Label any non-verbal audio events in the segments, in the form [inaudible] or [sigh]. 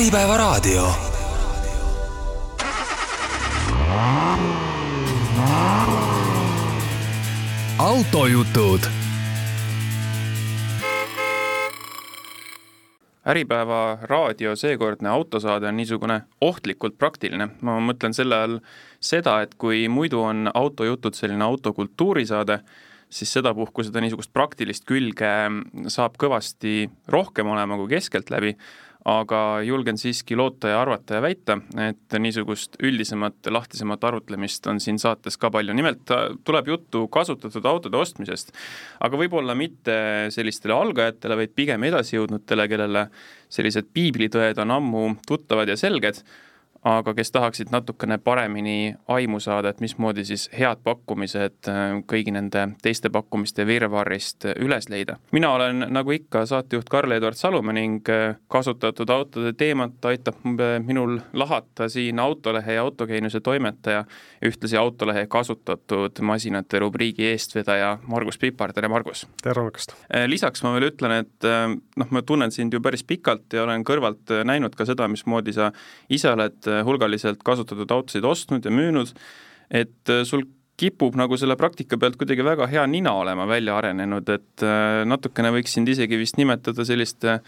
Äripäevaraadio. autojutud. Äripäeva raadio seekordne autosaade on niisugune ohtlikult praktiline, ma mõtlen selle all seda, et kui muidu on autojutud selline autokultuurisaade, siis sedapuhku seda niisugust praktilist külge saab kõvasti rohkem olema kui keskeltläbi, aga julgen siiski loota ja arvata ja väita, et niisugust üldisemat, lahtisemat arutlemist on siin saates ka palju, nimelt tuleb juttu kasutatud autode ostmisest. aga võib-olla mitte sellistele algajatele, vaid pigem edasijõudnutele, kellele sellised piiblitõed on ammu tuttavad ja selged aga kes tahaksid natukene paremini aimu saada, et mismoodi siis head pakkumised äh, kõigi nende teiste pakkumiste virvarrist äh, üles leida. mina olen nagu ikka saatejuht Karl-Edvard Salumäe ning äh, kasutatud autode teemat aitab minul lahata siin Autolehe ja Autogeeniuse toimetaja ja ühtlasi Autolehe kasutatud masinate rubriigi eestvedaja Margus Pipar, tere Margus! tere hommikust! lisaks ma veel ütlen, et noh, ma tunnen sind ju päris pikalt ja olen kõrvalt näinud ka seda, mismoodi sa ise oled Äh, hulgaliselt kasutatud autosid ostnud ja müünud, et äh, sul kipub nagu selle praktika pealt kuidagi väga hea nina olema välja arenenud, et äh, natukene võiks sind isegi vist nimetada selliste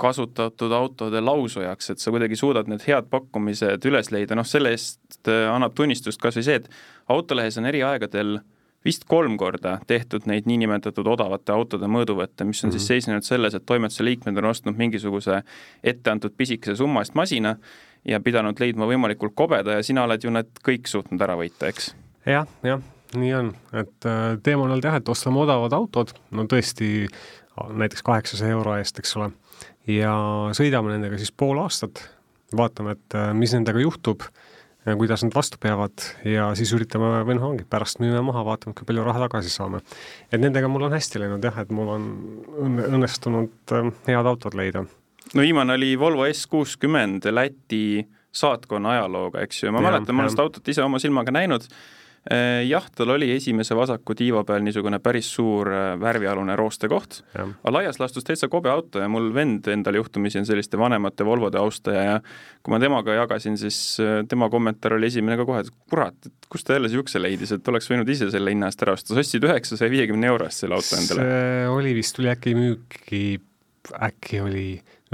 kasutatud autode lausujaks, et sa kuidagi suudad need head pakkumised üles leida, noh selle eest annab tunnistust kas või see, et autolehes on eri aegadel vist kolm korda tehtud neid niinimetatud odavate autode mõõduvõtte, mis on mm -hmm. siis mhm. seisnenud selles, et toimetuse liikmed on ostnud mingisuguse etteantud pisikese summa eest masina ja pidanud leidma võimalikult kobeda ja sina oled ju need kõik suutnud ära võita, eks ja,? jah, jah, nii on, et äh, teema on olnud jah, et ostame odavad autod, no tõesti näiteks kaheksasaja euro eest, eks ole, ja sõidame nendega siis pool aastat, vaatame, et äh, mis nendega juhtub, kuidas nad vastu peavad. Ja siis üritame, või noh, ongi, pärast müüme maha, vaatame, kui palju raha tagasi saame. et nendega mul on hästi läinud jah, et mul on õnne, õnnestunud äh, head autod leida. No viimane oli Volvo S kuuskümmend Läti saatkonna ajalooga, eks ju, ma ja, mäletan, ma olen seda autot ise oma silmaga näinud, jah, tal oli esimese vasaku tiiva peal niisugune päris suur eh, värvialune roostekoht, aga laias laastus täitsa kobe auto ja mul vend endal juhtumisi on selliste vanemate Volvode austaja ja kui ma temaga jagasin, siis eh, tema kommentaar oli esimene ka kohe, et kurat, et kust ta jälle niisuguse leidis, et oleks võinud ise selle hinna eest ära osta, sa ostsid üheksasaja viiekümne euro eest selle auto endale. see oli vist, tuli äkki müüki, äkki oli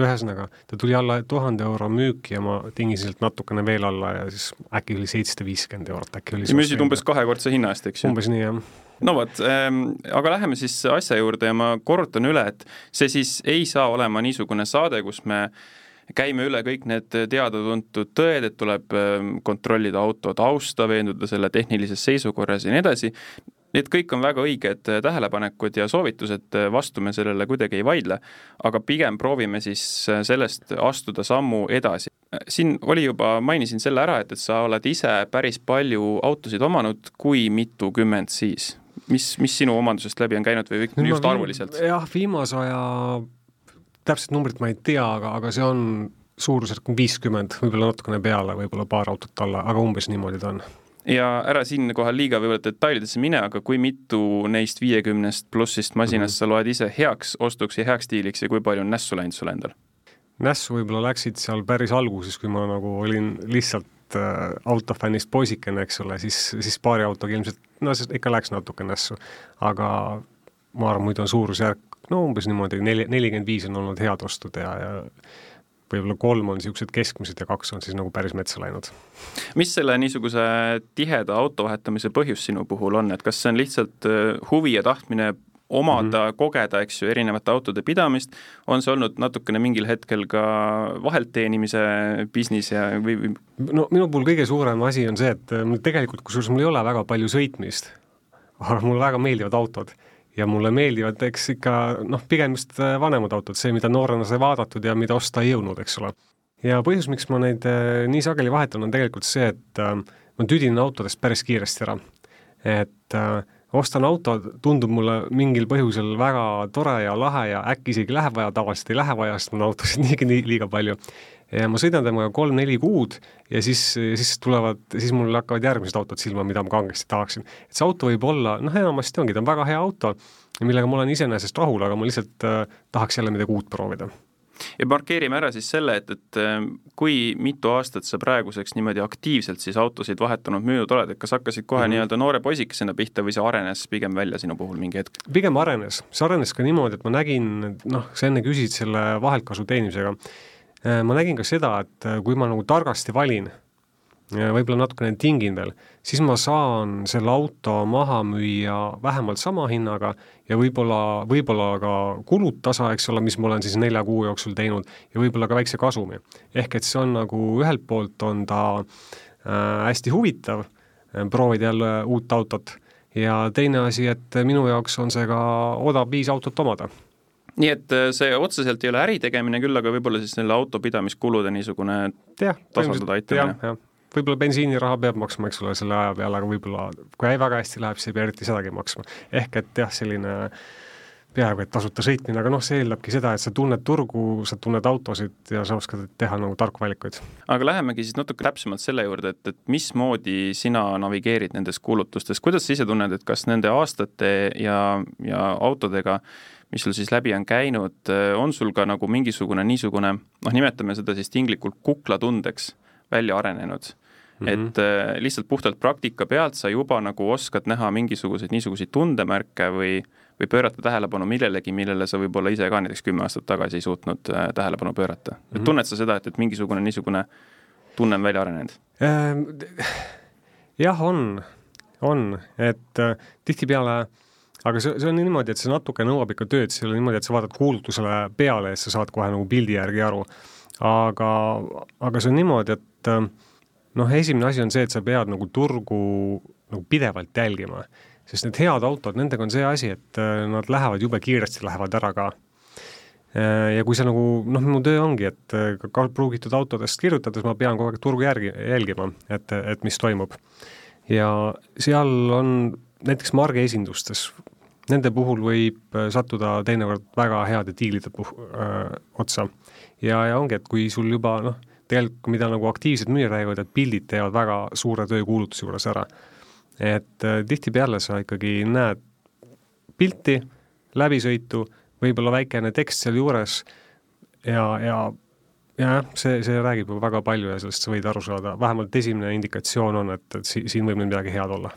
ühesõnaga, ta tuli alla tuhande euro müüki ja ma tingisin sealt natukene veel alla ja siis äkki oli seitsesada viiskümmend eurot, äkki oli ja müüsid umbes kahekordse hinna eest, eks ju? umbes nii, jah no vot ähm,, aga läheme siis asja juurde ja ma korrutan üle, et see siis ei saa olema niisugune saade, kus me käime üle kõik need teada-tuntud tõed, et tuleb ähm, kontrollida auto tausta, veenduda selle tehnilises seisukorras ja nii edasi. Need kõik on väga õiged äh, tähelepanekud ja soovitused, äh, vastu me sellele kuidagi ei vaidle, aga pigem proovime siis äh, sellest astuda sammu edasi. siin oli juba, mainisin selle ära, et, et sa oled ise päris palju autosid omanud, kui mitukümmend siis? mis, mis sinu omandusest läbi on käinud või no, just arvuliselt? jah, viimase aja täpset numbrit ma ei tea, aga, aga see on suurusjärk viiskümmend, võib-olla natukene peale, võib-olla paar autot alla, aga umbes niimoodi ta on ja ära siinkohal liiga võib-olla detailidesse mine, aga kui mitu neist viiekümnest plussist masinast mm -hmm. sa loed ise heaks ostuks ja heaks diiliks ja kui palju on nässu läinud sul endal? nässu võib-olla läksid seal päris alguses, kui ma nagu olin lihtsalt äh, autofännist poisikene, eks ole, siis, siis paari autoga ilmselt, no siis ikka läks natuke nässu. aga ma arvan, muidu on suurusjärk no umbes niimoodi, neli, nelikümmend viis on olnud head ostud ja, ja võib-olla kolm on niisugused keskmised ja kaks on siis nagu päris metsa läinud. mis selle niisuguse tiheda auto vahetamise põhjus sinu puhul on, et kas see on lihtsalt äh, huvi ja tahtmine omada mm, -hmm. kogeda, eks ju, erinevate autode pidamist, on see olnud natukene mingil hetkel ka vahelt teenimise business ja või, või? no minu puhul kõige suurem asi on see, et mul tegelikult, kusjuures mul ei ole väga palju sõitmist, aga mulle väga meeldivad autod ja mulle meeldivad, eks ikka noh, pigem just äh, vanemad autod, see, mida noorena sai vaadatud ja mida osta ei jõudnud, eks ole. ja põhjus, miks ma neid äh, nii sageli vahetan, on tegelikult see, et äh, ma tüdinen autodest päris kiiresti ära. et ostan auto, tundub mulle mingil põhjusel väga tore ja lahe ja äkki isegi läheb vaja, tavaliselt ei lähe vaja, sest mul autosid [laughs] niigi nii liiga palju ja ma sõidan temaga kolm-neli kuud ja siis, siis tulevad, siis mul hakkavad järgmised autod silma, mida ma kangesti tahaksin. et see auto võib olla, noh, enamasti ongi, ta on väga hea auto, millega ma olen iseenesest rahul, aga ma lihtsalt äh, tahaks jälle midagi uut proovida ja markeerime ära siis selle, et, et äh, kui mitu aastat sa praeguseks niimoodi aktiivselt siis autosid vahetanud, müünud oled, et kas hakkasid kohe mm -hmm. nii-öelda noore poisikesena pihta või see arenes pigem välja sinu puhul mingi hetk? pigem arenes, see arenes ka niimoodi, et ma nägin, noh, sa enne küsisid selle vaheltkasu teenimisega, ma nägin ka seda, et äh, kui ma nagu targasti valin, võib-olla natukene tingin veel, siis ma saan selle auto maha müüa vähemalt sama hinnaga ja võib-olla, võib-olla ka kulud tasa, eks ole, mis ma olen siis nelja kuu jooksul teinud, ja võib-olla ka väikse kasumi. ehk et see on nagu ühelt poolt on ta äh, hästi huvitav äh,, proovida jälle uut autot, ja teine asi, et minu jaoks on see ka odav viis autot omada nii et äh, see otseselt ei ole äritegemine, küll aga võib-olla siis selle autopidamiskulude niisugune tasandada aitamine võib-olla bensiiniraha peab maksma, eks ole, selle aja peale, aga võib-olla kui väga hästi läheb, siis ei pea eriti sedagi maksma. ehk et jah, selline peaaegu et tasuta sõitmine, aga noh, see eeldabki seda, et sa tunned turgu, sa tunned autosid ja sa oskad teha nagu tarku valikuid. aga lähemegi siis natuke täpsemalt selle juurde, et, et mismoodi sina navigeerid nendes kuulutustes, kuidas sa ise tunned, et kas nende aastate ja, ja autodega mis sul siis läbi on käinud, on sul ka nagu mingisugune niisugune noh, nimetame seda siis tinglikult kuklatundeks välja arenenud mm. -hmm. et äh, lihtsalt puhtalt praktika pealt sa juba nagu oskad näha mingisuguseid niisuguseid tundemärke või, või pöörata tähelepanu millelegi, millele sa võib-olla ise ka näiteks kümme aastat tagasi ei suutnud äh, tähelepanu pöörata mm. -hmm. et tunned sa seda, et, et mingisugune niisugune tunne on välja arenenud ähm,? jah, on, on, et äh, tihtipeale aga see, see on niimoodi, et see natuke nõuab ikka tööd, see ei ole niimoodi, et sa vaatad kuulutusele peale ja sa saad kohe nagu pildi järgi aru. aga, aga see on niimoodi, et äh, noh, esimene asi on see, et sa pead nagu turgu nagu pidevalt jälgima, sest need head autod, nendega on see asi, et äh, nad lähevad jube kiiresti, lähevad ära ka. Äh, ja kui sa nagu, noh, mu töö ongi, et ka pruugitud autodest kirjutades ma pean kogu aeg turgu järgi, jälgima, et, et mis toimub. ja seal on näiteks margiesindustes, nende puhul võib sattuda teinekord väga heade diilide puh-, öö, otsa. ja, ja ongi, et kui sul juba noh, tegelikult mida nagu aktiivsed müüjad räägivad, et pildid teevad väga suure töö kuulutuse juures ära. et äh, tihtipeale sa ikkagi näed pilti, läbisõitu, võib-olla väikene tekst sealjuures ja, ja jah, see, see räägib juba väga palju ja sellest sa võid aru saada, vähemalt esimene indikatsioon on, et, et si-, siin võib nüüd midagi head olla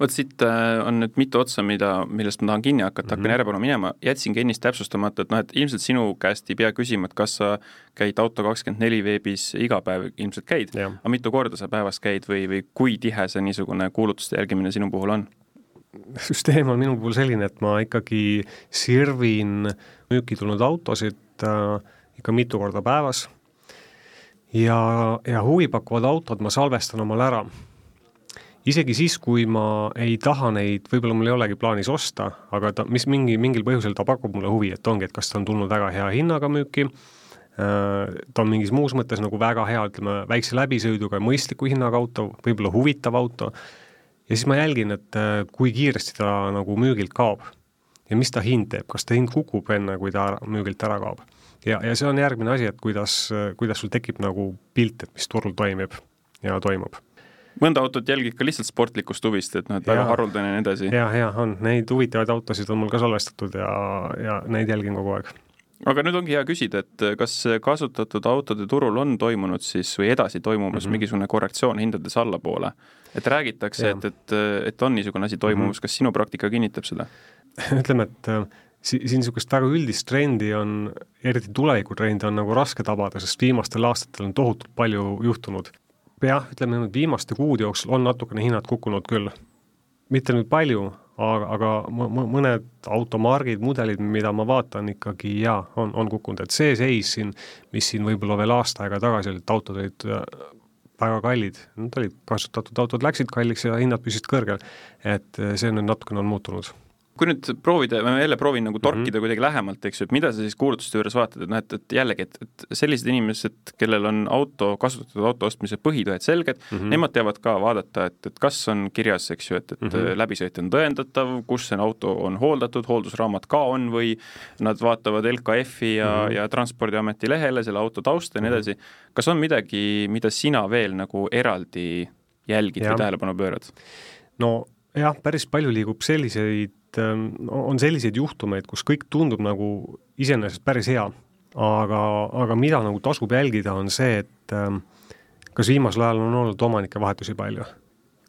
vot siit äh, on nüüd mitu otsa, mida, millest ma tahan kinni hakata, hakkan mm -hmm. järjepanu minema, jätsingi ennist täpsustamata, et noh, et ilmselt sinu käest ei pea küsima, et kas sa käid Auto24 veebis iga päev, ilmselt käid, aga mitu korda sa päevas käid või, või kui tihe see niisugune kuulutuste jälgimine sinu puhul on? süsteem on minu puhul selline, et ma ikkagi sirvin müüki tulnud autosid äh, ikka mitu korda päevas. Ja, ja huvipakkuvad autod ma salvestan omale ära isegi siis, kui ma ei taha neid, võib-olla mul ei olegi plaanis osta, aga ta, mis mingi, mingil põhjusel ta pakub mulle huvi, et ongi, et kas ta on tulnud väga hea hinnaga müüki, äh, ta on mingis muus mõttes nagu väga hea, ütleme, väikse läbisõiduga ja mõistliku hinnaga auto, võib-olla huvitav auto, ja siis ma jälgin, et äh, kui kiiresti ta nagu müügilt kaob ja mis ta hind teeb, kas ta hind kukub enne, kui ta müügilt ära kaob. ja, ja see on järgmine asi, et kuidas, kuidas sul tekib nagu pilt, et mis turul toimib ja toimub mõnda autot jälgid ka lihtsalt sportlikust huvist, et noh, et väga haruldane ja nii edasi. ja, ja on, neid huvitavaid autosid on mul ka salvestatud ja, ja neid jälgin kogu aeg aga nüüd ongi hea küsida, et kas kasutatud autode turul on toimunud siis või edasi toimumas mm -hmm. mingisugune korrektsioon hindades allapoole? et räägitakse, et, et, et on niisugune asi toimumas mm, -hmm. kas sinu praktika kinnitab seda [laughs] ütleme, et äh, si-, siin niisugust väga üldist trendi on, eriti tulevikutrendi on nagu raske tabada, sest viimastel aastatel on tohutult palju juhtunud jah, ütleme nüüd viimaste kuude jooksul on natukene hinnad kukkunud küll. mitte nüüd palju, aga, aga mõned automargid, mudelid, mida ma vaatan ikkagi jaa, on, on kukkunud, et see seis siin, mis siin võib-olla veel aasta aega tagasi oli, et autod olid äh, väga kallid, nad olid kasutatud autod läksid kalliks ja hinnad püsisid kõrgel. et äh, see nüüd natukene on muutunud kui nüüd proovida, ma jälle proovin nagu torkida mm -hmm. kuidagi lähemalt, eks ju, et mida sa siis kuulutuste juures vaatad, et noh, et, et jällegi, et, et sellised inimesed, kellel on auto, kasutatud auto ostmise põhitõed selged mm, -hmm. nemad teavad ka vaadata, et, et kas on kirjas, eks ju, et, et mm -hmm. läbisõit on tõendatav, kus see auto on hooldatud, hooldusraamat ka on või nad vaatavad LKF-i ja mm, -hmm. ja Transpordiameti lehele selle auto tausta ja nii mhm. edasi. kas on midagi, mida sina veel nagu eraldi jälgid ja. või tähelepanu pöörad? no jah, päris palju liigub selliseid Ähm, on selliseid juhtumeid, kus kõik tundub nagu iseenesest päris hea. Aga, aga mida nagu tasub jälgida, on see, et ähm, kas viimasel ajal on olnud omanike vahetusi palju?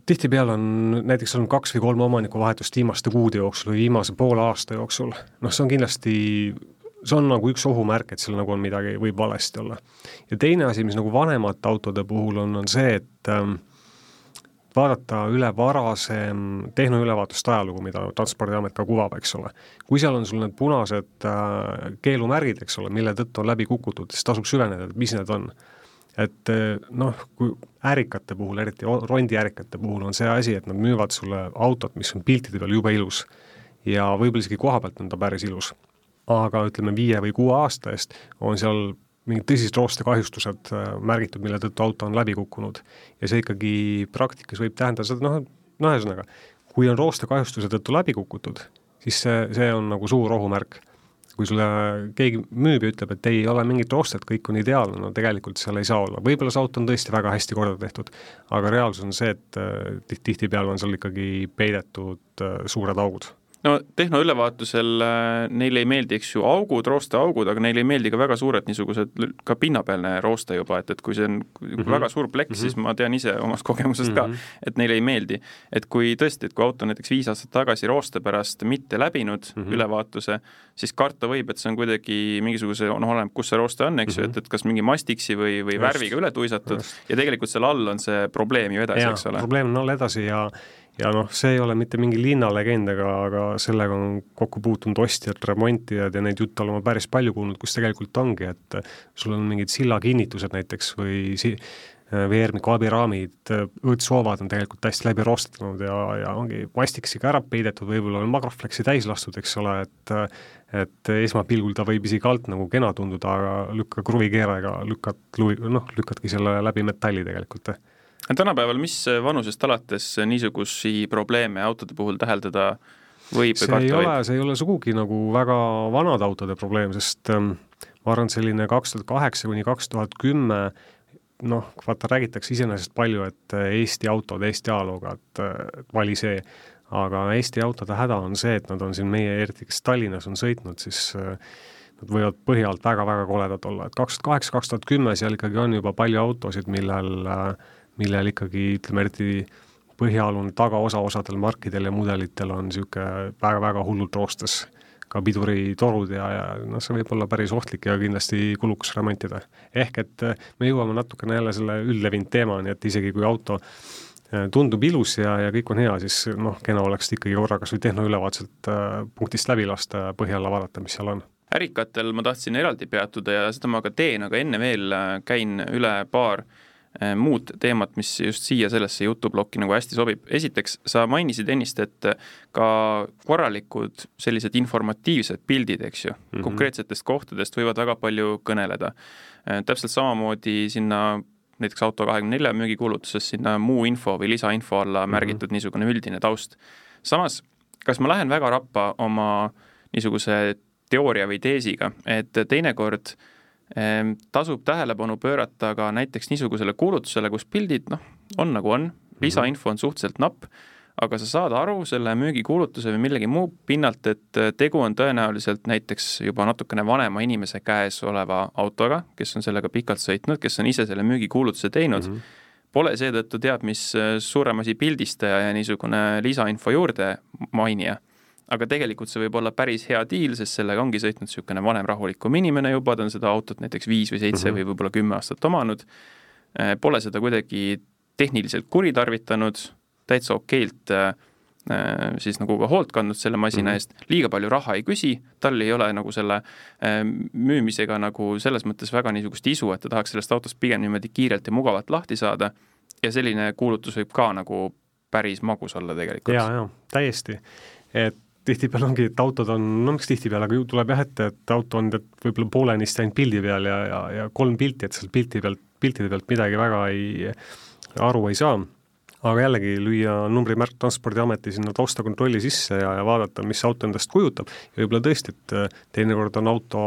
Tihtipeale on näiteks olnud kaks või kolm omanikuvahetust viimaste kuude jooksul või viimase poole aasta jooksul, noh, see on kindlasti, see on nagu üks ohumärk, et seal nagu on midagi, võib valesti olla. ja teine asi, mis nagu vanemate autode puhul on, on see, et ähm, vaadata üle varasem tehnoülevaatuste ajalugu, mida Transpordiamet ka kuvab, eks ole. kui seal on sul need punased äh, keelumärgid, eks ole, mille tõttu on läbi kukutud, siis tasub süveneda, et mis need on et eh, noh, kui ärikate puhul, eriti rondiärikate puhul on see asi, et nad müüvad sulle autot, mis on piltide peal jube ilus ja võib-olla isegi koha pealt on ta päris ilus. aga ütleme, viie või kuue aasta eest on seal mingid tõsised roostekahjustused eh, märgitud, mille tõttu auto on läbi kukkunud. ja see ikkagi praktikas võib tähendada seda, noh, no ühesõnaga, kui on roostekahjustuse tõttu läbi kukutud, siis see, see on nagu suur ohumärk. Kui sulle keegi müüb ja ütleb, et ei ole mingit roostet, kõik on ideaalne, no tegelikult seal ei saa olla, võib-olla see auto on tõesti väga hästi korda tehtud, aga reaalsus on see, et äh, tihtipeale on seal ikkagi peidetud äh, suured augud no tehnoülevaatusel äh, neile ei meeldi, eks ju, augud, roosteaugud, aga neile ei meeldi ka väga suured niisugused, ka pinnapealne rooste juba, et, et kui see on mm -hmm. väga suur plekk mm, -hmm. siis ma tean ise omast kogemusest mm -hmm. ka, mhm. et neile ei meeldi. et kui tõesti, et kui auto näiteks viis aastat tagasi rooste pärast mitte läbinud mm -hmm. ülevaatuse, siis karta võib, et see on kuidagi mingisuguse, noh, oleneb, kus see rooste on, eks ju mm -hmm., et, et kas mingi mastiksi või, või Just. värviga üle tuisatud Just. ja tegelikult seal all on see probleem ju edasi, eks ole. probleem on all edasi ja ja noh, see ei ole mitte mingi linnalegend, aga, aga sellega on kokku puutunud ostjad, remontijad ja neid jutte olen ma päris palju kuulnud, kus tegelikult ongi, et sul on mingid sillakinnitused näiteks või si-, veermiku abiraamid, õõtsoovad on tegelikult hästi läbi rostanud ja, ja ongi mastiksiga ära peidetud, võib-olla on magrofleksi täis lastud, eks ole, et et esmapilgul ta võib isegi alt nagu kena tunduda, aga lükka kruvikeerajaga lükkad, noh, lükkadki selle läbi metalli tegelikult tänapäeval, mis vanusest alates niisugusi probleeme autode puhul täheldada võib see ei ole, see ei ole sugugi nagu väga vanade autode probleem, sest ähm, ma arvan, et selline kaks tuhat kaheksa kuni kaks tuhat kümme noh, vaata, räägitakse iseenesest palju, et Eesti autod Eesti ajalooga, et vali see, aga Eesti autode häda on see, et nad on siin meie, eriti kes Tallinnas on sõitnud, siis äh, nad võivad põhja alt väga-väga koledad olla, et kaks tuhat kaheksa, kaks tuhat kümme seal ikkagi on juba palju autosid, millel äh, millel ikkagi ütleme, eriti põhjaalune tagaosa osadel markidel ja mudelitel on niisugune väga-väga hullult roostes ka piduritorud ja, ja noh, see võib olla päris ohtlik ja kindlasti kulukas remontida. ehk et äh, me jõuame natukene jälle selle üldlevinud teemani, et isegi kui auto äh, tundub ilus ja, ja kõik on hea, siis noh, kena oleks ikka korra kas või tehnoülevaatuselt äh, punktist läbi lasta ja põhja alla vaadata, mis seal on ärikatel ma tahtsin eraldi peatuda ja seda ma ka teen, aga enne veel käin üle paar Äh, muud teemat, mis just siia sellesse jutuplokki nagu hästi sobib. esiteks, sa mainisid ennist, et ka korralikud sellised informatiivsed pildid, eks ju mm, -hmm. konkreetsetest kohtadest võivad väga palju kõneleda. Äh, täpselt samamoodi sinna näiteks Auto24 müügikuulutuses sinna muu info või lisainfo alla mm -hmm. märgitud niisugune üldine taust. samas, kas ma lähen väga rappa oma niisuguse teooria või teesiga, et teinekord äh, tasub tähelepanu pöörata ka näiteks niisugusele kuulutusele, kus pildid noh, on nagu on, lisainfo on suhteliselt napp, aga sa saad aru selle müügikuulutuse või millegi muu pinnalt, et äh, tegu on tõenäoliselt näiteks juba natukene vanema inimese käes oleva autoga, kes on sellega pikalt sõitnud, kes on ise selle müügikuulutuse teinud. Mm, -hmm. pole seetõttu teab mis äh, suurem asi pildistaja ja niisugune lisainfo juurde mainija aga tegelikult see võib olla päris hea diil, sest sellega ongi sõitnud niisugune vanem rahulikum inimene juba, ta on seda autot näiteks viis või seitse mm -hmm. või võib-olla kümme aastat omanud, äh, pole seda kuidagi tehniliselt kuritarvitanud, täitsa okeilt äh, äh, siis nagu ka hoolt kandnud selle masina mm -hmm. eest, liiga palju raha ei küsi, tal ei ole nagu selle müümisega nagu selles mõttes väga niisugust isu, et ta tahaks sellest autost pigem niimoodi kiirelt ja mugavalt lahti saada ja selline kuulutus võib ka nagu päris magus olla tegelikult. jaa, jaa, täiesti. et tihtipeale ongi, et autod on, no miks tihtipeale, aga ju tuleb jah ette, et auto on võib-olla poolenisti ainult pildi peal ja, ja, ja kolm pilti, et sealt pilti pealt, piltide pealt midagi väga ei, aru ei saa. aga jällegi lüüa numbrimärk Transpordiameti sinna taustakontrolli sisse ja, ja vaadata, mis auto endast kujutab ja võib-olla tõesti, et äh, teinekord on auto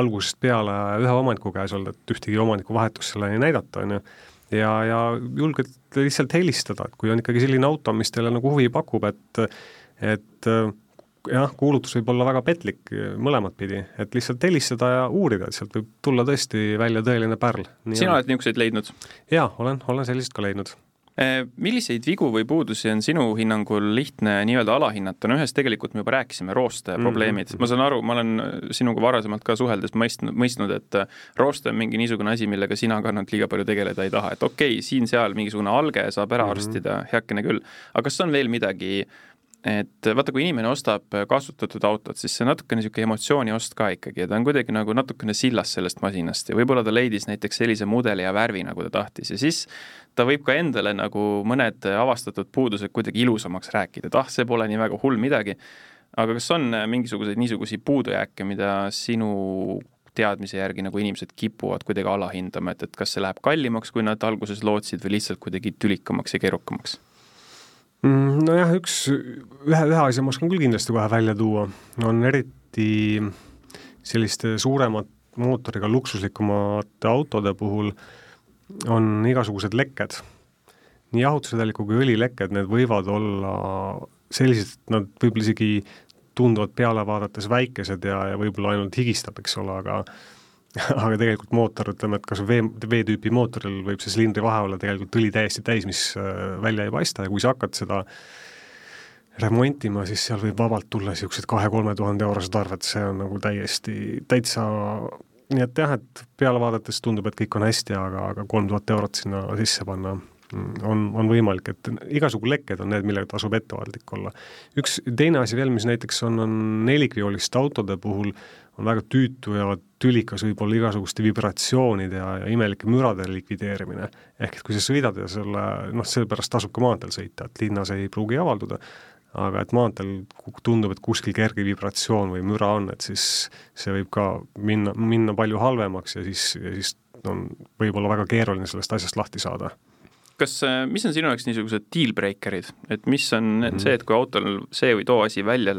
algusest peale ühe omaniku käes olnud, et ühtegi omaniku vahetust seal ei näidata, on ju ja, ja julgelt lihtsalt helistada, et kui on ikkagi selline auto, mis teile nagu huvi pakub, et et jah, kuulutus võib olla väga petlik mõlemat pidi, et lihtsalt helistada ja uurida, et sealt võib tulla tõesti välja tõeline pärl. sina oled niisuguseid leidnud? jaa, olen, olen sellist ka leidnud Eh, milliseid vigu või puudusi on sinu hinnangul lihtne nii-öelda alahinnata, no ühest tegelikult me juba rääkisime, rooste mm -hmm. probleemid, ma saan aru, ma olen sinuga varasemalt ka suheldes mõistnud, mõistnud, et äh, rooste on mingi niisugune asi, millega sina ka nüüd liiga palju tegeleda ei taha, et okei okay,, siin-seal mingisugune alge saab ära mm -hmm. arstida, heakene küll, aga kas on veel midagi, et vaata, kui inimene ostab kasutatud autot, siis see natukene niisugune emotsiooni ost ka ikkagi ja ta on kuidagi nagu natukene sillas sellest masinast ja võib-olla ta leidis näiteks sellise mudeli ja värvi, nagu ta tahtis ja siis ta võib ka endale nagu mõned avastatud puudused kuidagi ilusamaks rääkida, et ah, see pole nii väga hull midagi, aga kas on mingisuguseid niisuguseid puudujääke, mida sinu teadmise järgi nagu inimesed kipuvad kuidagi alahindama, et, et kas see läheb kallimaks, kui nad alguses lootsid, või lihtsalt kuidagi tülikamaks ja keerukamaks? Mm, nojah, üks, ühe, ühe asja ma oskan küll kindlasti kohe välja tuua, on eriti selliste suuremat mootoriga luksuslikumate autode puhul on igasugused lekked. nii jahutusvedeliku kui õlilekked, need võivad olla sellised, nad võib-olla isegi tunduvad peale vaadates väikesed ja, ja võib-olla ainult higistab, eks ole, aga [laughs] aga tegelikult mootor, ütleme, et kas V, V-tüüpi mootoril võib see silindri vahe olla tegelikult õli täiesti täis, mis äh, välja ei paista. Ja kui sa hakkad seda remontima, siis seal võib vabalt tulla niisugused kahe-kolme tuhande eurosed arved, see on nagu täiesti, täitsa nii et jah, et peale vaadates tundub, et kõik on hästi, aga, aga kolm tuhat eurot sinna sisse panna mm, on, on võimalik, et igasugu lekked on need, millega tasub ettevaatlik olla. üks teine asi veel, mis näiteks on, on nelikvioliste autode puhul on väga tüütu ja tülikas võib-olla igasuguste vibratsioonide ja, ja imelike mürade likvideerimine. ehk et kui sa sõidad ja selle, noh, sellepärast tasub ka maanteel sõita, et linnas ei pruugi avalduda, aga et maanteel tundub, et kuskil kerge vibratsioon või müra on, et siis see võib ka minna, minna palju halvemaks ja siis, ja siis on võib-olla väga keeruline sellest asjast lahti saada kas, mis on sinu jaoks niisugused deal breaker'id, et mis on mm -hmm. see, et kui autol see või too asi välja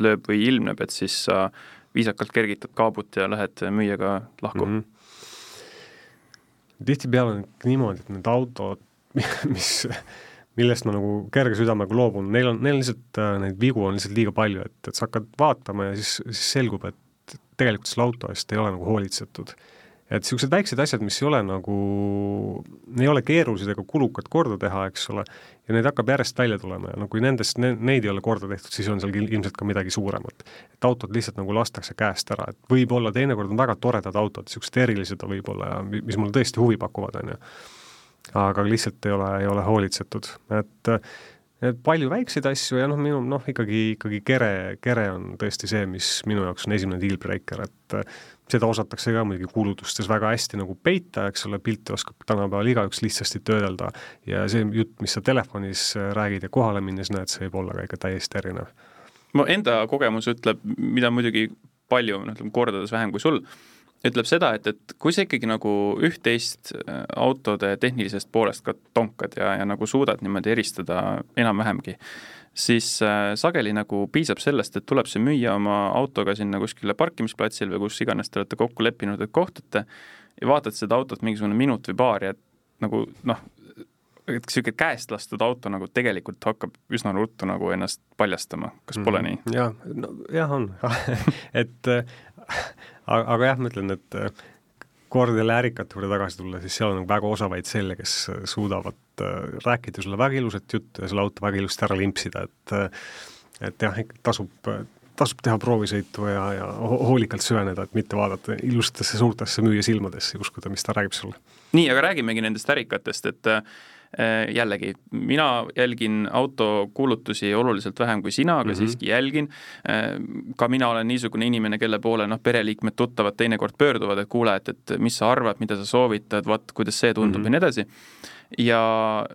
lööb või ilmneb, et siis sa viisakalt kergitad kaabut ja lähed müüjaga lahku mm. -hmm. tihtipeale on niimoodi, et need autod, [laughs] mis, millest ma nagu kerge südamega loobun, neil on, neil lihtsalt äh, neid vigu on lihtsalt liiga palju, et, et sa hakkad vaatama ja siis, siis selgub, et tegelikult selle auto eest ei ole nagu hoolitsetud et niisugused väiksed asjad, mis ei ole nagu, ei ole keerulised ega kulukad korda teha, eks ole, ja neid hakkab järjest välja tulema ja no kui nendest ne,, neid ei ole korda tehtud, siis on seal ilmselt ka midagi suuremat. et autod lihtsalt nagu lastakse käest ära, et võib-olla teinekord on väga toredad autod, niisugused erilised võib-olla ja mis mulle tõesti huvi pakuvad, on ju. aga lihtsalt ei ole, ei ole hoolitsetud, et et palju väikseid asju ja noh, minu noh, ikkagi, ikkagi kere, kere on tõesti see, mis minu jaoks on esimene deal breaker, et seda osatakse ka muidugi kuulutustes väga hästi nagu peita, eks ole, pilti oskab tänapäeval igaüks lihtsasti töödelda ja see jutt, mis sa telefonis äh, räägid ja kohale minnes näed, see võib olla ka ikka täiesti erinev. mu enda kogemus ütleb, mida muidugi palju, noh, ütleme kordades vähem kui sul, ütleb seda, et, et kui sa ikkagi nagu üht-teist äh, autode tehnilisest poolest ka tonkad ja, ja nagu suudad niimoodi eristada enam-vähemgi, siis äh, sageli nagu piisab sellest, et tuleb see müüja oma autoga sinna kuskile parkimisplatsile või kus iganes te olete kokku leppinud, et kohtute ja vaatad seda autot mingisugune minut või paar ja nagu noh, et niisugune käest lastud auto nagu tegelikult hakkab üsna ruttu nagu ennast paljastama, kas pole mm, nii? jah, no jah, on. [laughs] Et äh, aga, aga jah, ma ütlen, et äh, kord jälle ärikate juurde tagasi tulla, siis seal on nagu väga osavaid selle, kes suudavad äh, rääkida sulle väga ilusat juttu ja selle auto väga ilusti ära limpsida, et äh, et jah, ikka tasub, tasub teha proovisõitu ja, ja hoolikalt süveneda, et mitte vaadata ilusatesse suurtesse müüja silmadesse ja uskuda, mis ta räägib sulle. nii, aga räägimegi nendest ärikatest, et äh, Äh, jällegi, mina jälgin autokuulutusi oluliselt vähem kui sina, aga mm -hmm. siiski jälgin. Äh, ka mina olen niisugune inimene, kelle poole noh, pereliikmed, tuttavad teinekord pöörduvad, et kuule, et, et mis sa arvad, mida sa soovitad, vot kuidas see tundub mm -hmm. ja nii edasi. ja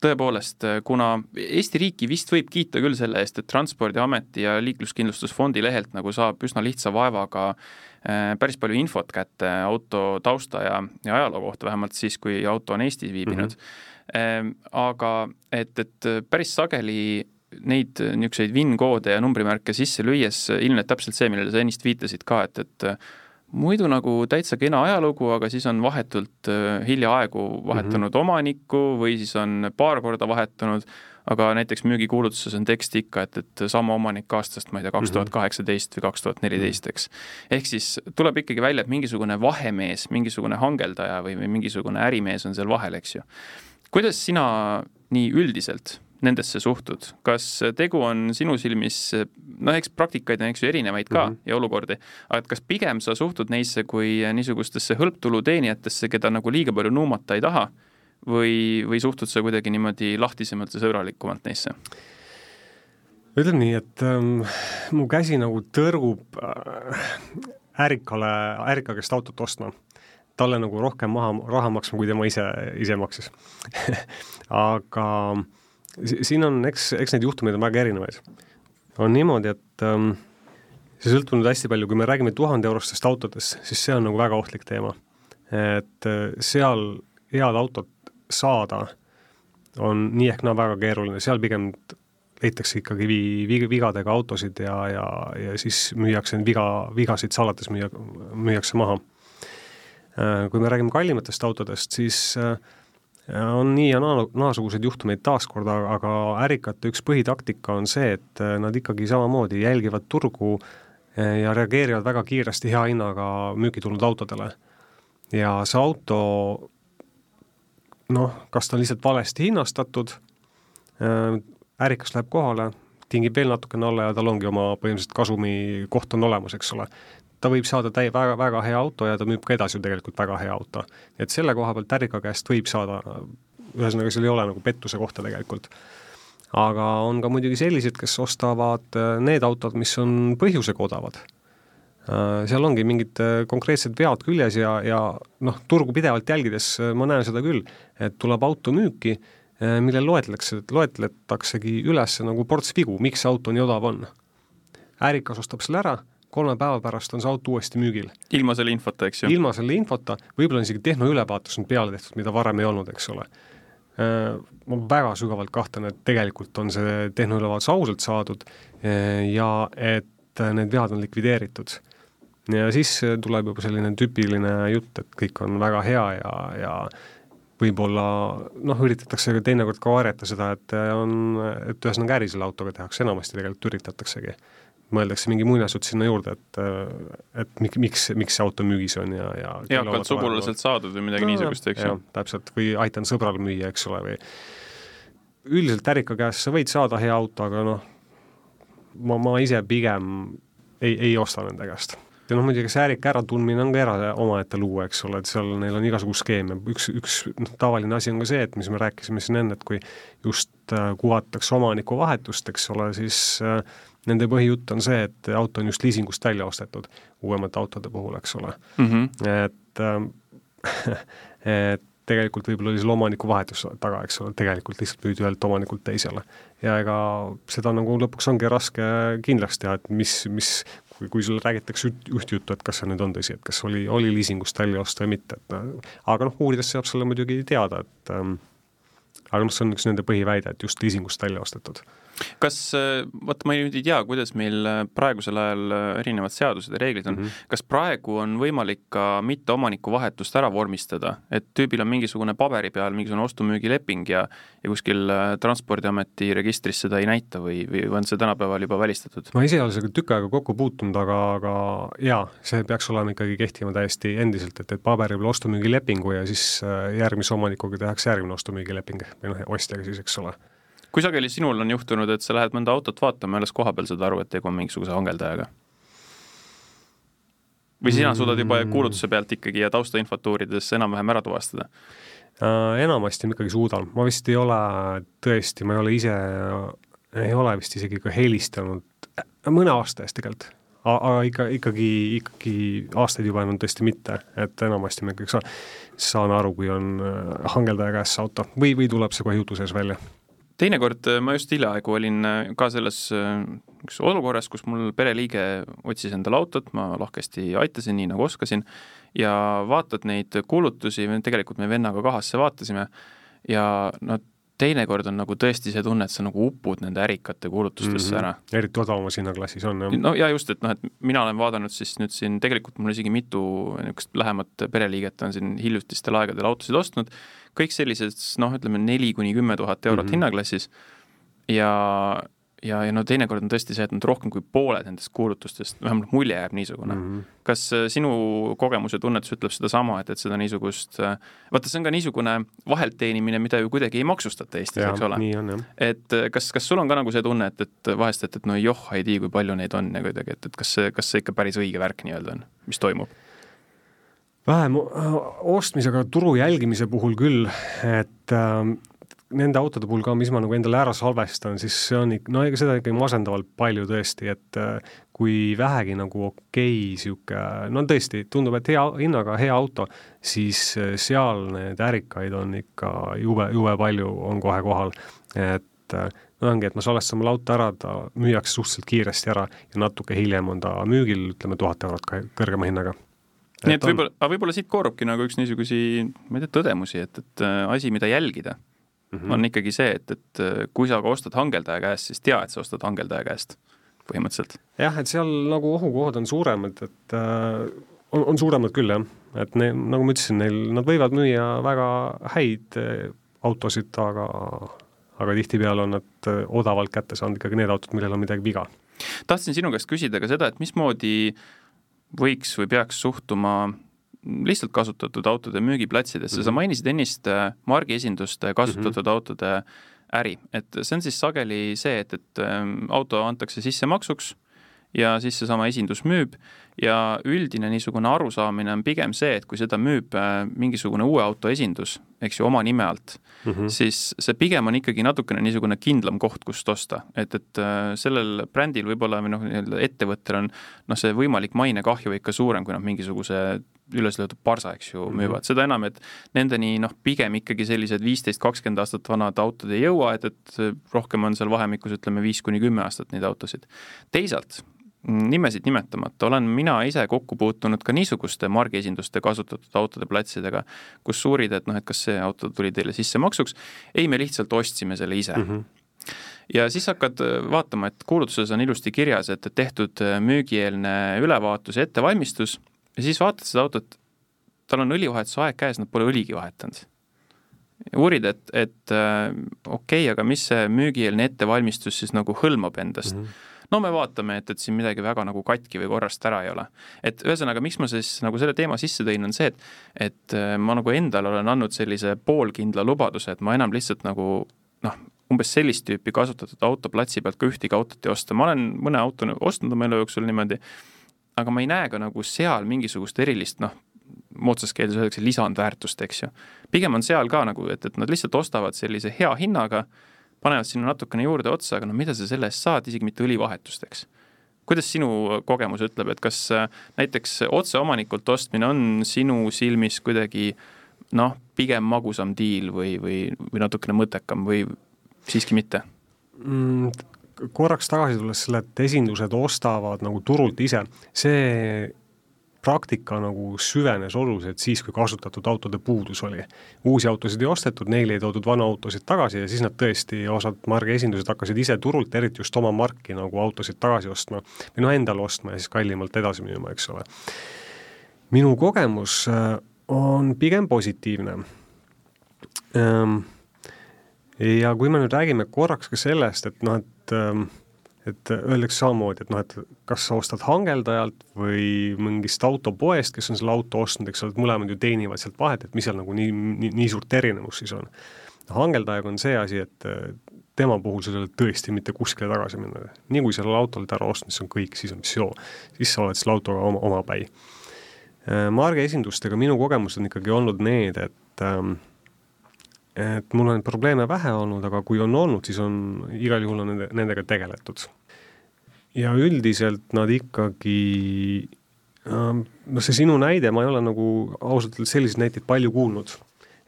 tõepoolest, kuna Eesti riiki vist võib kiita küll selle eest, et Transpordiameti ja Liikluskindlustusfondi lehelt nagu saab üsna lihtsa vaevaga äh, päris palju infot kätte auto tausta ja, ja ajaloo kohta, vähemalt siis, kui auto on Eestis viibinud mm. -hmm aga et, et päris sageli neid niisuguseid VIN-koode ja numbrimärke sisse lüües ilmneb täpselt see, millele sa ennist viitasid ka, et, et muidu nagu täitsa kena ajalugu, aga siis on vahetult äh, hiljaaegu vahetanud mm -hmm. omanikku või siis on paar korda vahetanud, aga näiteks müügikuulutuses on tekst ikka, et, et sama omanik aastast, ma ei tea, kaks tuhat kaheksateist või kaks tuhat neliteist, eks. ehk siis tuleb ikkagi välja, et mingisugune vahemees, mingisugune hangeldaja või, või mingisugune ärimees on seal vahel, eks ju. Kuidas sina nii üldiselt nendesse suhtud, kas tegu on sinu silmis, noh, eks praktikaid on, eks ju, erinevaid ka mm -hmm. ja olukordi, aga et kas pigem sa suhtud neisse kui niisugustesse hõlptulu teenijatesse, keda nagu liiga palju nuumata ei taha, või, või suhtud sa kuidagi niimoodi lahtisemalt ja sõbralikumalt neisse? ütleme nii, et ähm, mu käsi nagu tõrgub äh, ärikale, ärika käest autot ostma talle nagu rohkem maha, raha maksma, kui tema ise, ise maksis [laughs] aga siin on, eks, eks neid juhtumeid on väga erinevaid. on niimoodi, et ähm, see sõltub nüüd hästi palju, kui me räägime tuhande eurostest autodest, siis see on nagu väga ohtlik teema. et äh, seal head autot saada on nii ehk naa väga keeruline, seal pigem leitakse ikkagi vi-, vi-, vigadega autosid ja, ja, ja siis müüakse viga, vigasid salates müüa, müüakse maha. Äh, kui me räägime kallimatest autodest, siis äh, on nii ja naa, naasuguseid juhtumeid taaskord, aga ärikate üks põhitaktika on see, et äh, nad ikkagi samamoodi jälgivad turgu ja reageerivad väga kiiresti hea hinnaga müüki tulnud autodele. ja see auto noh, kas ta on lihtsalt valesti hinnastatud, ärikas läheb kohale, tingib veel natukene alla ja tal ongi oma põhimõtteliselt kasumi koht on olemas, eks ole ta võib saada täi-, väga, väga hea auto ja ta müüb ka edasi ju tegelikult väga hea auto. et selle koha pealt Ärika käest võib saada, ühesõnaga seal ei ole nagu pettuse kohta tegelikult. aga on ka muidugi sellised, kes ostavad äh, need autod, mis on põhjusega odavad. Äh, seal ongi mingid äh, konkreetsed vead küljes ja, ja noh, turgu pidevalt jälgides ma näen seda küll, et tuleb auto müüki, millel loetletakse, loetletaksegi üles nagu ports vigu, miks see auto nii odav on. ärikas ostab selle ära kolme päeva pärast on see auto uuesti müügil. ilma selle infota, eks ju? ilma selle infota, võib-olla on isegi tehnoülevaatus on peale tehtud, mida varem ei olnud, eks ole. Äh, ma väga sügavalt kahtlen, et tegelikult on see tehnoülevaatus ausalt saadud äh, ja et need vead on likvideeritud. ja siis tuleb juba selline tüüpiline jutt, et kõik on väga hea ja, ja võib-olla noh, üritatakse teinekord ka varjata seda, et on, et ühesõnaga äri selle autoga tehakse, enamasti tegelikult üritataksegi mõeldakse mingi muinasjutt sinna juurde, et et mik-, miks, miks see auto müügis on ja, ja eakalt sugulaselt saadud või midagi no, niisugust, eks ju? täpselt, või aitan sõbral müüa, eks ole, või üldiselt ärika käest sa võid saada hea auto, aga noh, ma, ma ise pigem ei, ei osta nende käest. ja noh, muidugi see ärika äratundmine on ka era omaette lugu, eks ole, et seal neil on igasugu skeeme, üks, üks noh, tavaline asi on ka see, et mis me rääkisime siin enne, et kui just äh, kuvatakse omanikuvahetust, eks ole, siis äh, nende põhijutt on see, et auto on just liisingust välja ostetud uuemate autode puhul, eks ole mm. -hmm. et äh, [laughs] et tegelikult võib-olla oli selle omaniku vahetus taga, eks ole, tegelikult lihtsalt müüdi ühelt omanikult teisele. ja ega seda nagu lõpuks ongi raske kindlaks teha, et mis, mis kui, kui sulle räägitakse üht juttu, et kas see nüüd on tõsi, et kas oli, oli liisingust välja osta või mitte, et aga noh, uurides saab selle muidugi teada, et ähm, aga noh, see on üks nende põhiväide, et just liisingust välja ostetud kas, äh, vot ma nüüd ei tea, kuidas meil äh, praegusel ajal äh, erinevad seadused ja reeglid on mm, -hmm. kas praegu on võimalik ka mitteomaniku vahetust ära vormistada, et tüübil on mingisugune paberi peal mingisugune ostu-müügileping ja ja kuskil Transpordiameti registris seda ei näita või, või on see tänapäeval juba välistatud? ma ise ei ole sellega tükk aega kokku puutunud, aga, aga jaa, see peaks olema ikkagi kehtima täiesti endiselt, et, et paberi peal ostu-müügilepingu ja siis järgmise omanikuga tehakse järgmine ostu-müügileping või noh, ostjaga siis, eks ole kui sageli sinul on juhtunud, et sa lähed mõnda autot vaatama ja alles kohapeal saad aru, et tegu on mingisuguse hangeldajaga? või sina suudad juba mm. kuulutuse pealt ikkagi ja taustainfot uurides enam-vähem ära tuvastada äh,? Enamasti ma ikkagi suudan, ma vist ei ole tõesti, ma ei ole ise, ei ole vist isegi ka helistanud mõne aasta eest tegelikult aga ikka, ikkagi, ikkagi aastaid juba enam tõesti mitte, et enamasti ma ikkagi saan, saan aru, kui on äh, hangeldaja käes see auto või, või tuleb see kohe jutu sees välja teinekord äh, ma just hiljaaegu olin äh, ka selles äh, üks olukorras, kus mul pereliige otsis endale autot, ma lahkesti aitasin, nii nagu oskasin, ja vaatad neid kuulutusi, tegelikult me vennaga kahasse vaatasime, ja no teinekord on nagu tõesti see tunne, et sa nagu upud nende ärikate kuulutustesse mm -hmm. ära. eriti odavamas hinnaklassis on, jah. no ja just, et noh, et mina olen vaadanud siis nüüd siin, tegelikult mul isegi mitu niisugust lähemat pereliiget on siin hiljutistel aegadel autosid ostnud, kõik sellised noh, ütleme neli kuni kümme tuhat eurot mm -hmm. hinnaklassis ja ja, ja no teinekord on tõesti see, et nad rohkem kui pooled nendest kuulutustest, vähemalt mulje jääb niisugune mm. -hmm. kas äh, sinu kogemus ja tunnetus ütleb sedasama, et, et seda niisugust, äh, vaata, see on ka niisugune vahelt teenimine, mida ju kuidagi ei maksustata Eestis, eks ole. et äh, kas, kas sul on ka nagu see tunne, et, et vahest, et, et no joh, ei tea, kui palju neid on ja kuidagi, et, et kas see, kas see ikka päris õige värk nii-öelda on, mis toimub? vähem ostmisega turu jälgimise puhul küll, et äh, nende autode puhul ka, mis ma nagu endale ära salvestan, siis see on ikka, no ega seda ikka masendavalt palju tõesti, et äh, kui vähegi nagu okei okay, niisugune, no tõesti, tundub, et hea hinnaga hea auto, siis äh, seal need ärikaid on ikka jube, jube palju, on kohe kohal. et äh, no ongi, et ma salvestan oma auto ära, ta müüakse suhteliselt kiiresti ära ja natuke hiljem on ta müügil, ütleme tuhat eurot kõrgema hinnaga nii et, et võib-olla, aga võib-olla siit koorubki nagu üks niisugusi, ma ei tea, tõdemusi, et, et asi, mida jälgida mm -hmm. on ikkagi see, et, et äh, kui sa ka ostad hangeldaja käest, siis tea, et sa ostad hangeldaja käest põhimõtteliselt. jah, et seal nagu ohukohad on suuremad, et äh, on, on suuremad küll jah, et ne, nagu ma ütlesin, neil, nad võivad müüa väga häid äh, autosid, aga aga tihtipeale on nad äh, odavalt kätte saanud ikkagi need autod, millel on midagi viga. tahtsin sinu käest küsida ka seda, et mismoodi võiks või peaks suhtuma lihtsalt kasutatud autode müügiplatsidesse mm, -hmm. sa mainisid ennist äh, margiesinduste kasutatud mm -hmm. autode äri, et see on siis sageli see, et, et ähm, auto antakse sissemaksuks ja siis seesama esindus müüb ja üldine niisugune arusaamine on pigem see, et kui seda müüb äh, mingisugune uue auto esindus, eks ju, oma nime alt mm, -hmm. siis see pigem on ikkagi natukene niisugune kindlam koht, kust osta, et, et äh, sellel brändil võib-olla või noh, nii-öelda ettevõttel on noh, see võimalik mainekahju ikka suurem, kui nad mingisuguse üles löödud parsa, eks ju, müüvad mm, -hmm. seda enam, et nendeni noh, pigem ikkagi sellised viisteist, kakskümmend aastat vanad autod ei jõua, et, et rohkem on seal vahemikus ütleme viis kuni kümme aastat neid autosid. teisalt, nimesid nimetamata, olen mina ise kokku puutunud ka niisuguste margiesinduste kasutatud autode platsidega, kus uurid, et noh, et kas see auto tuli teile sissemaksuks, ei, me lihtsalt ostsime selle ise mm. -hmm ja siis hakkad vaatama, et kuulutuses on ilusti kirjas, et tehtud müügieelne ülevaatus ja ettevalmistus ja siis vaatad seda autot, tal on õlivahetuse aeg käes, nad pole õligi vahetanud. uurid, et, et äh, okei okay,, aga mis see müügieelne ettevalmistus siis nagu hõlmab endast mm. -hmm no me vaatame, et, et siin midagi väga nagu katki või korrast ära ei ole. et ühesõnaga, miks ma siis nagu selle teema sisse tõin, on see, et et äh, ma nagu endale olen andnud sellise poolkindla lubaduse, et ma enam lihtsalt nagu noh, umbes sellist tüüpi kasutatud auto platsi pealt ka ühtegi autot ei osta, ma olen mõne auto ostnud oma elu jooksul niimoodi aga ma ei näe ka nagu seal mingisugust erilist noh, moodsas keeles öeldakse lisandväärtust, eks ju. pigem on seal ka nagu, et, et nad lihtsalt ostavad sellise hea hinnaga, panevad sinna natukene juurde otsa, aga no mida sa selle eest saad, isegi mitte õlivahetust, eks. kuidas sinu kogemus ütleb, et kas äh, näiteks otseomanikult ostmine on sinu silmis kuidagi noh, pigem magusam diil või, või, või natukene mõttekam või siiski mitte mm,? Korraks tagasi tulles selle, et esindused ostavad nagu turult ise, see praktika nagu süvenes oluliselt siis, kui kasutatud autode puudus oli. uusi autosid ei ostetud, neile ei toodud vanu autosid tagasi ja siis nad tõesti, osad margiesindused hakkasid ise turult, eriti just oma marki nagu autosid tagasi ostma või noh, endale ostma ja siis kallimalt edasi müüma, eks ole. minu kogemus äh, on pigem positiivne ähm, ja kui me nüüd räägime korraks ka sellest, et noh, et ähm, et öeldakse samamoodi, et noh, et kas sa ostad hangeldajalt või mingist autopoest, kes on selle auto ostnud, eks ole, et mõlemad ju teenivad sealt vahet, et mis seal nagu nii, nii, nii suurt erinevust siis on. hangeldajaga on see asi, et äh, tema puhul sa ei ole tõesti mitte kuskile tagasi minna. nii kui sellel autol ära ostnud, siis on kõik, siis on missioon. siis sa oled selle autoga oma, omapäi. Äh, Marge esindustega minu kogemused on ikkagi olnud need, et ähm, et mul on probleeme vähe olnud, aga kui on olnud, siis on igal juhul on nende, nendega tegeletud. ja üldiselt nad ikkagi, noh, see sinu näide, ma ei ole nagu ausalt öeldes selliseid näiteid palju kuulnud.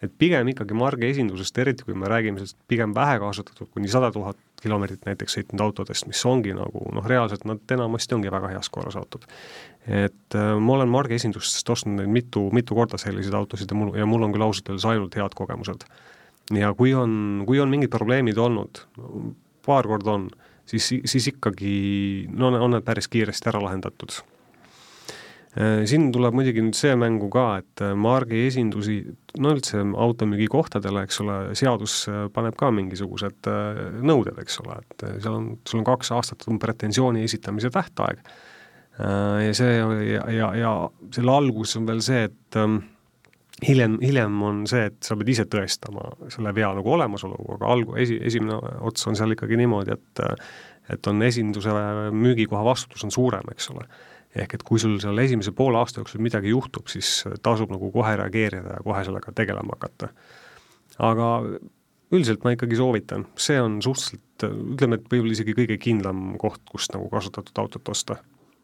et pigem ikkagi marge esindusest, eriti kui me räägime sellest pigem vähe kasutatud, kuni sada tuhat kilomeetrit näiteks sõitnud autodest, mis ongi nagu noh, reaalselt nad enamasti ongi väga heas korras autod. et äh, ma olen marge esindustest ostnud neid mitu, mitu korda selliseid autosid ja mul, ja mul on küll ausalt öeldes ainult head kogemused ja kui on, kui on mingid probleemid olnud, paar korda on, siis, siis ikkagi no on need päris kiiresti ära lahendatud. Äh, siin tuleb muidugi nüüd see mängu ka, et äh, margi esindusi, no üldse automüügikohtadele, eks ole, seadus äh, paneb ka mingisugused nõuded, eks ole, et seal on, sul on kaks aastat on pretensiooni esitamise tähtaeg. ja see ja, ja, ja selle algus on veel see, et ähm, hiljem, hiljem on see, et sa pead ise tõestama selle vea nagu olemasolu, aga algu-, esi, esimene ots on seal ikkagi niimoodi, et et on esinduse müügikoha vastutus on suurem, eks ole ehk et kui sul seal esimese poole aasta jooksul midagi juhtub, siis tasub nagu kohe reageerida ja kohe sellega tegelema hakata. aga üldiselt ma ikkagi soovitan, see on suhteliselt, ütleme, et võib-olla isegi kõige kindlam koht, kust nagu kasutatud autot osta.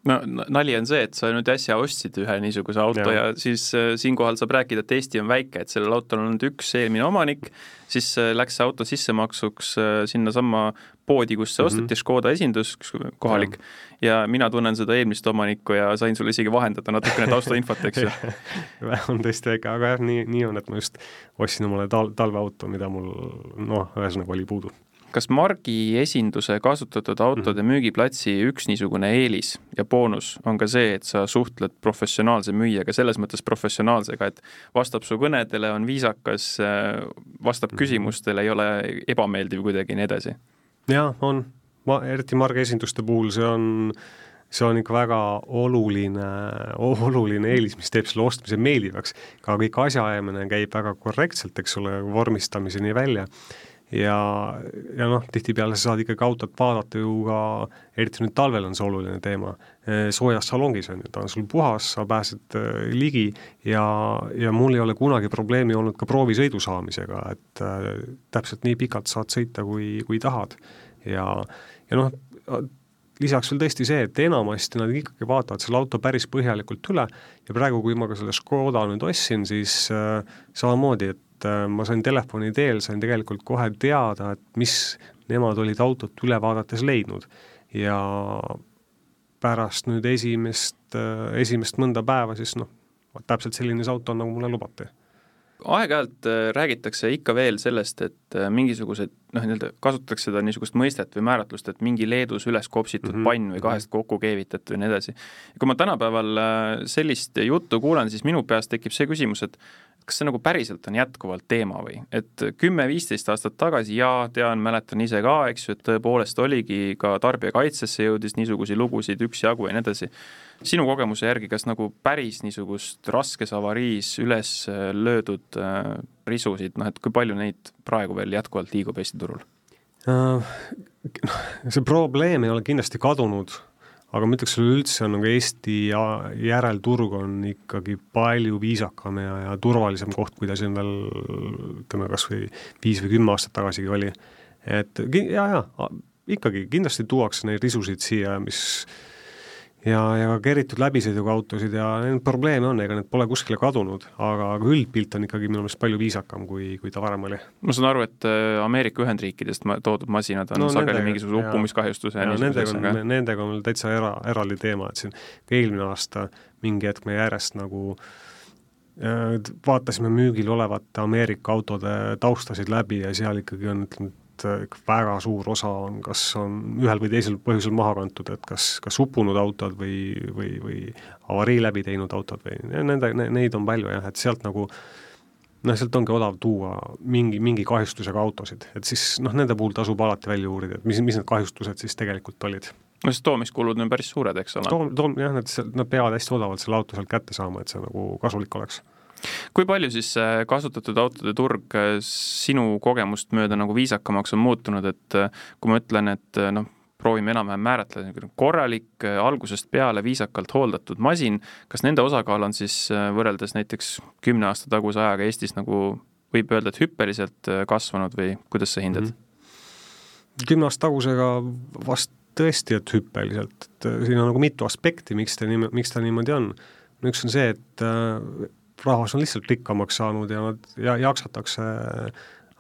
No nali on see, et sa nüüd äsja ostsid ühe niisuguse auto ja, ja siis äh, siinkohal saab rääkida, et Eesti on väike, et sellel autol on nüüd üks eelmine omanik, siis äh, läks see auto sissemaksuks äh, sinnasamma poodi, kus see mm -hmm. osteti, Škoda esindus, kohalik, ja mina tunnen seda eelmist omanikku ja sain sulle isegi vahendada natukene taustainfot, eks ju [laughs] on tõesti väike, aga jah, nii, nii on, et ma just ostsin omale tal-, talveauto, mida mul noh, ühesõnaga oli puudu kas margi esinduse kasutatud autode mhm. müügiplatsi üks niisugune eelis ja boonus on ka see, et sa suhtled professionaalse müüjaga, selles mõttes professionaalsega, et vastab su kõnedele, on viisakas, vastab mhm. küsimustele, ei ole ebameeldiv kuidagi ja nii edasi? jaa, on. Ma, eriti margi esinduste puhul see on see on ikka väga oluline, oluline eelis, mis teeb selle ostmise meeldivaks. ka kõik asjaajamine käib väga korrektselt, eks ole, vormistamiseni välja ja, ja noh, tihtipeale sa saad ikkagi autot vaadata ju ka, eriti nüüd talvel on see oluline teema, eh, soojas salongis on ju, ta on sul puhas, sa pääsed eh, ligi ja, ja mul ei ole kunagi probleemi olnud ka proovisõidu saamisega, et äh, täpselt nii pikalt saad sõita, kui, kui tahad. ja, ja noh, lisaks veel tõesti see, et enamasti nad ikkagi vaatavad selle auto päris põhjalikult üle ja praegu, kui ma ka selle Škoda nüüd ostsin, siis äh, samamoodi, et äh, ma sain telefoni teel, sain tegelikult kohe teada, et mis nemad olid autot üle vaadates leidnud. ja pärast nüüd esimest, äh, esimest mõnda päeva siis noh, täpselt selline see auto on, nagu mulle lubati aeg-ajalt äh, räägitakse ikka veel sellest, et äh, mingisugused noh, nii-öelda kasutatakse seda niisugust mõistet või määratlust, et mingi Leedus üles kopsitud mm -hmm. pann või kahest kokku keevitatud või nii edasi. kui ma tänapäeval äh, sellist juttu kuulen, siis minu peas tekib see küsimus, et kas see nagu päriselt on jätkuvalt teema või, et kümme-viisteist aastat tagasi, jaa, tean, mäletan ise ka, eks ju, et tõepoolest oligi ka tarbijakaitsesse jõudis niisuguseid lugusid üksjagu ja nii edasi sinu kogemuse järgi, kas nagu päris niisugust raskes avariis üles äh, löödud äh, risusid, noh et kui palju neid praegu veel jätkuvalt liigub Eesti turul uh,? see probleem ei ole kindlasti kadunud, aga ma ütleks üleüldse on nagu Eesti järelturg on ikkagi palju viisakam ja, ja turvalisem koht, kui ta siin veel ütleme, kas või viis või kümme aastat tagasigi oli. et ja, ja ikkagi kindlasti tuuakse neid risusid siia, mis ja, ja keritud läbisõiduga autosid ja neid probleeme on, ega need pole kuskile kadunud, aga, aga üldpilt on ikkagi minu meelest palju viisakam, kui, kui ta varem oli. ma saan aru, et äh, Ameerika Ühendriikidest toodud masinad on no, sageli mingisuguse uppumiskahjustuse ja, ja nendega on, nendega on täitsa era, eraldi teema, et siin eelmine aasta mingi hetk me järjest nagu äh, vaatasime müügil olevate Ameerika autode taustasid läbi ja seal ikkagi on, ütleme, et väga suur osa on, kas on ühel või teisel põhjusel maha kantud, et kas, kas uppunud autod või, või, või avarii läbi teinud autod või nende, neid on palju jah, et sealt nagu noh, sealt ongi odav tuua mingi, mingi kahjustusega autosid, et siis noh, nende puhul tasub alati välja uurida, et mis, mis need kahjustused siis tegelikult olid. no sest toomiskulud on päris suured, eks ole? toom-, toom-, jah, nad, nad peavad hästi odavalt selle auto sealt kätte saama, et see nagu kasulik oleks kui palju siis kasutatud autode turg äh, sinu kogemust mööda nagu viisakamaks on muutunud, et äh, kui ma ütlen, et äh, noh, proovime enam-vähem määratleda, korralik, algusest peale viisakalt hooldatud masin, kas nende osakaal on siis võrreldes näiteks kümne aasta taguse ajaga Eestis nagu võib öelda, et hüppeliselt kasvanud või kuidas sa hindad mm? -hmm. kümne aasta tagusega vast tõesti, et hüppeliselt, et siin on nagu mitu aspekti, miks ta nii, miks ta niimoodi on. üks on see, et rahvas on lihtsalt rikkamaks saanud ja nad ja jaksatakse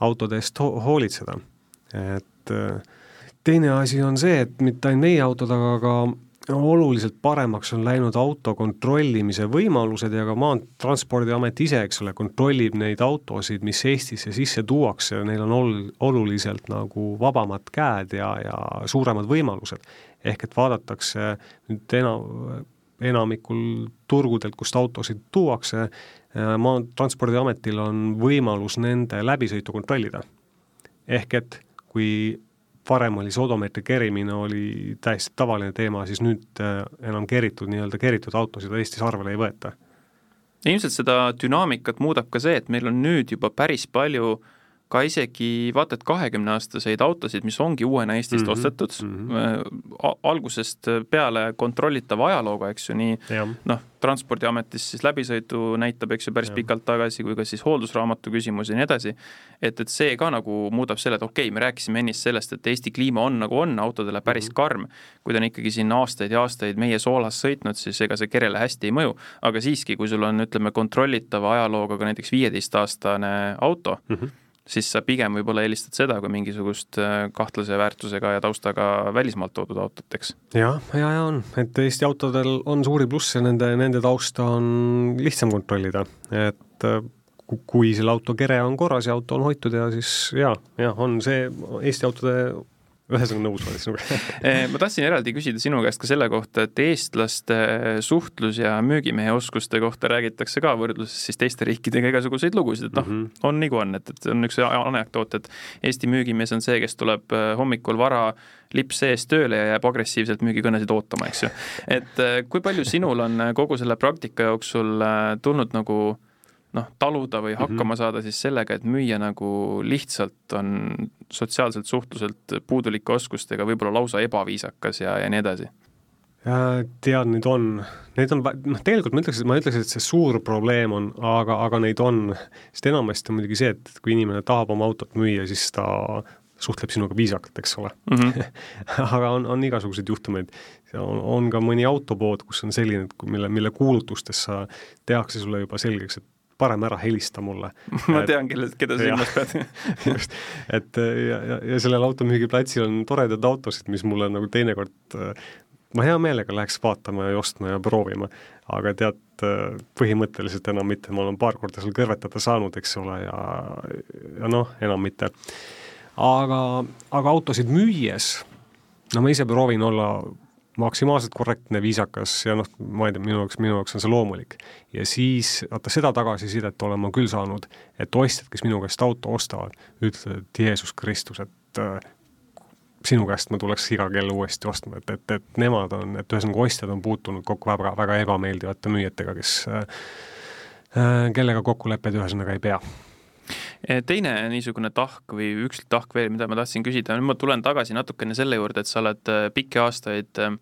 autode eest ho hoolitseda. et äh, teine asi on see, et mitte ainult meie autod, aga ka oluliselt paremaks on läinud auto kontrollimise võimalused ja ka Maanteetranspordiamet ise, eks ole, kontrollib neid autosid, mis Eestisse sisse tuuakse ja neil on ol-, oluliselt nagu vabamad käed ja, ja suuremad võimalused. ehk et vaadatakse nüüd enam enamikul turgudelt, kust autosid tuuakse, äh, Maatranspordiametil on võimalus nende läbisõitu kontrollida. ehk et kui varem oli see odomeetri kerimine oli täiesti tavaline teema, siis nüüd äh, enam keritud, nii-öelda keritud autosid Eestis arvele ei võeta. ilmselt seda dünaamikat muudab ka see, et meil on nüüd juba päris palju äh, ka isegi vaata et kahekümneaastaseid autosid, mis ongi uuena Eestist mm -hmm. ostetud mm, -hmm. algusest peale kontrollitava ajalooga, eks ju, nii noh, Transpordiametis siis läbisõidu näitab, eks ju, päris ja. pikalt tagasi, kui ka siis hooldusraamatu küsimus ja nii edasi, et, et see ka nagu muudab selle, et okei okay,, me rääkisime ennist sellest, et Eesti kliima on nagu on, autodele päris mm -hmm. karm, kui ta on ikkagi siin aastaid ja aastaid meie soolas sõitnud, siis ega see kerele hästi ei mõju, aga siiski, kui sul on, ütleme, kontrollitava ajalooga ka näiteks viieteistaastane auto mm, -hmm siis sa pigem võib-olla eelistad seda kui mingisugust äh, kahtlase väärtusega ja taustaga välismaalt toodud autot, eks? jah, ja, ja on, et Eesti autodel on suuri plusse, nende, nende tausta on lihtsam kontrollida, et äh, kui selle auto kere on korras ja auto on hoitud ja siis jaa, jah, on see Eesti autode ühesõnaga nõus olen sinuga [laughs] eh, ma tahtsin eraldi küsida sinu käest ka selle kohta, et eestlaste suhtlus- ja müügimehe oskuste kohta räägitakse ka võrdluses siis teiste riikidega igasuguseid lugusid, et noh mm -hmm., on nagu on, et, et on üks anekdoot, et Eesti müügimees on see, kes tuleb eh, hommikul vara lips sees tööle ja jääb agressiivselt müügikõnesid ootama, eks ju. et eh, kui palju sinul on kogu selle praktika jooksul tulnud nagu noh, taluda või mhm. hakkama mm -hmm. saada siis sellega, et müüja nagu lihtsalt on sotsiaalselt suhtluselt puudulike oskustega, võib-olla lausa ebaviisakas ja, ja nii edasi? tead, neid on, neid on, noh, tegelikult ma ütleks, ma ütleks, et see suur probleem on, aga, aga neid on, sest enamasti on muidugi see, et kui inimene tahab oma autot müüa, siis ta suhtleb sinuga viisakalt, eks ole mm. -hmm. [laughs] aga on, on igasuguseid juhtumeid. on, on ka mõni autopood, kus on selline, et mille, mille kuulutustes sa, tehakse sulle juba selgeks, et parem ära helista mulle. [laughs] Ma tean, kelle, keda sa silmas pead. [laughs] Just, et ja, ja, ja sellel automüügiplatsil on toredaid autosid, mis mulle nagu teinekord ma hea meelega läheks vaatama ja ostma ja proovima, aga tead, põhimõtteliselt enam mitte, ma olen paar korda seal kõrvetada saanud, eks ole, ja, ja noh, enam mitte. aga, aga autosid müües, no ma ise proovin olla maksimaalselt korrektne, viisakas ja noh, ma ei tea, minu jaoks, minu jaoks on see loomulik. ja siis, vaata seda tagasisidet olen ma küll saanud, et ostjad, kes minu käest auto ostavad, ütlevad, et Jeesus Kristus, et äh, sinu käest ma tuleks iga kell uuesti ostma, et, et, et nemad on, et ühesõnaga ostjad on puutunud kokku väga, väga ebameeldivate müüjatega, kes äh, äh kellega kokkuleppeid ühesõnaga ei pea teine niisugune tahk või üks tahk veel, mida ma tahtsin küsida, nüüd ma tulen tagasi natukene selle juurde, et sa oled äh, pikki aastaid äh,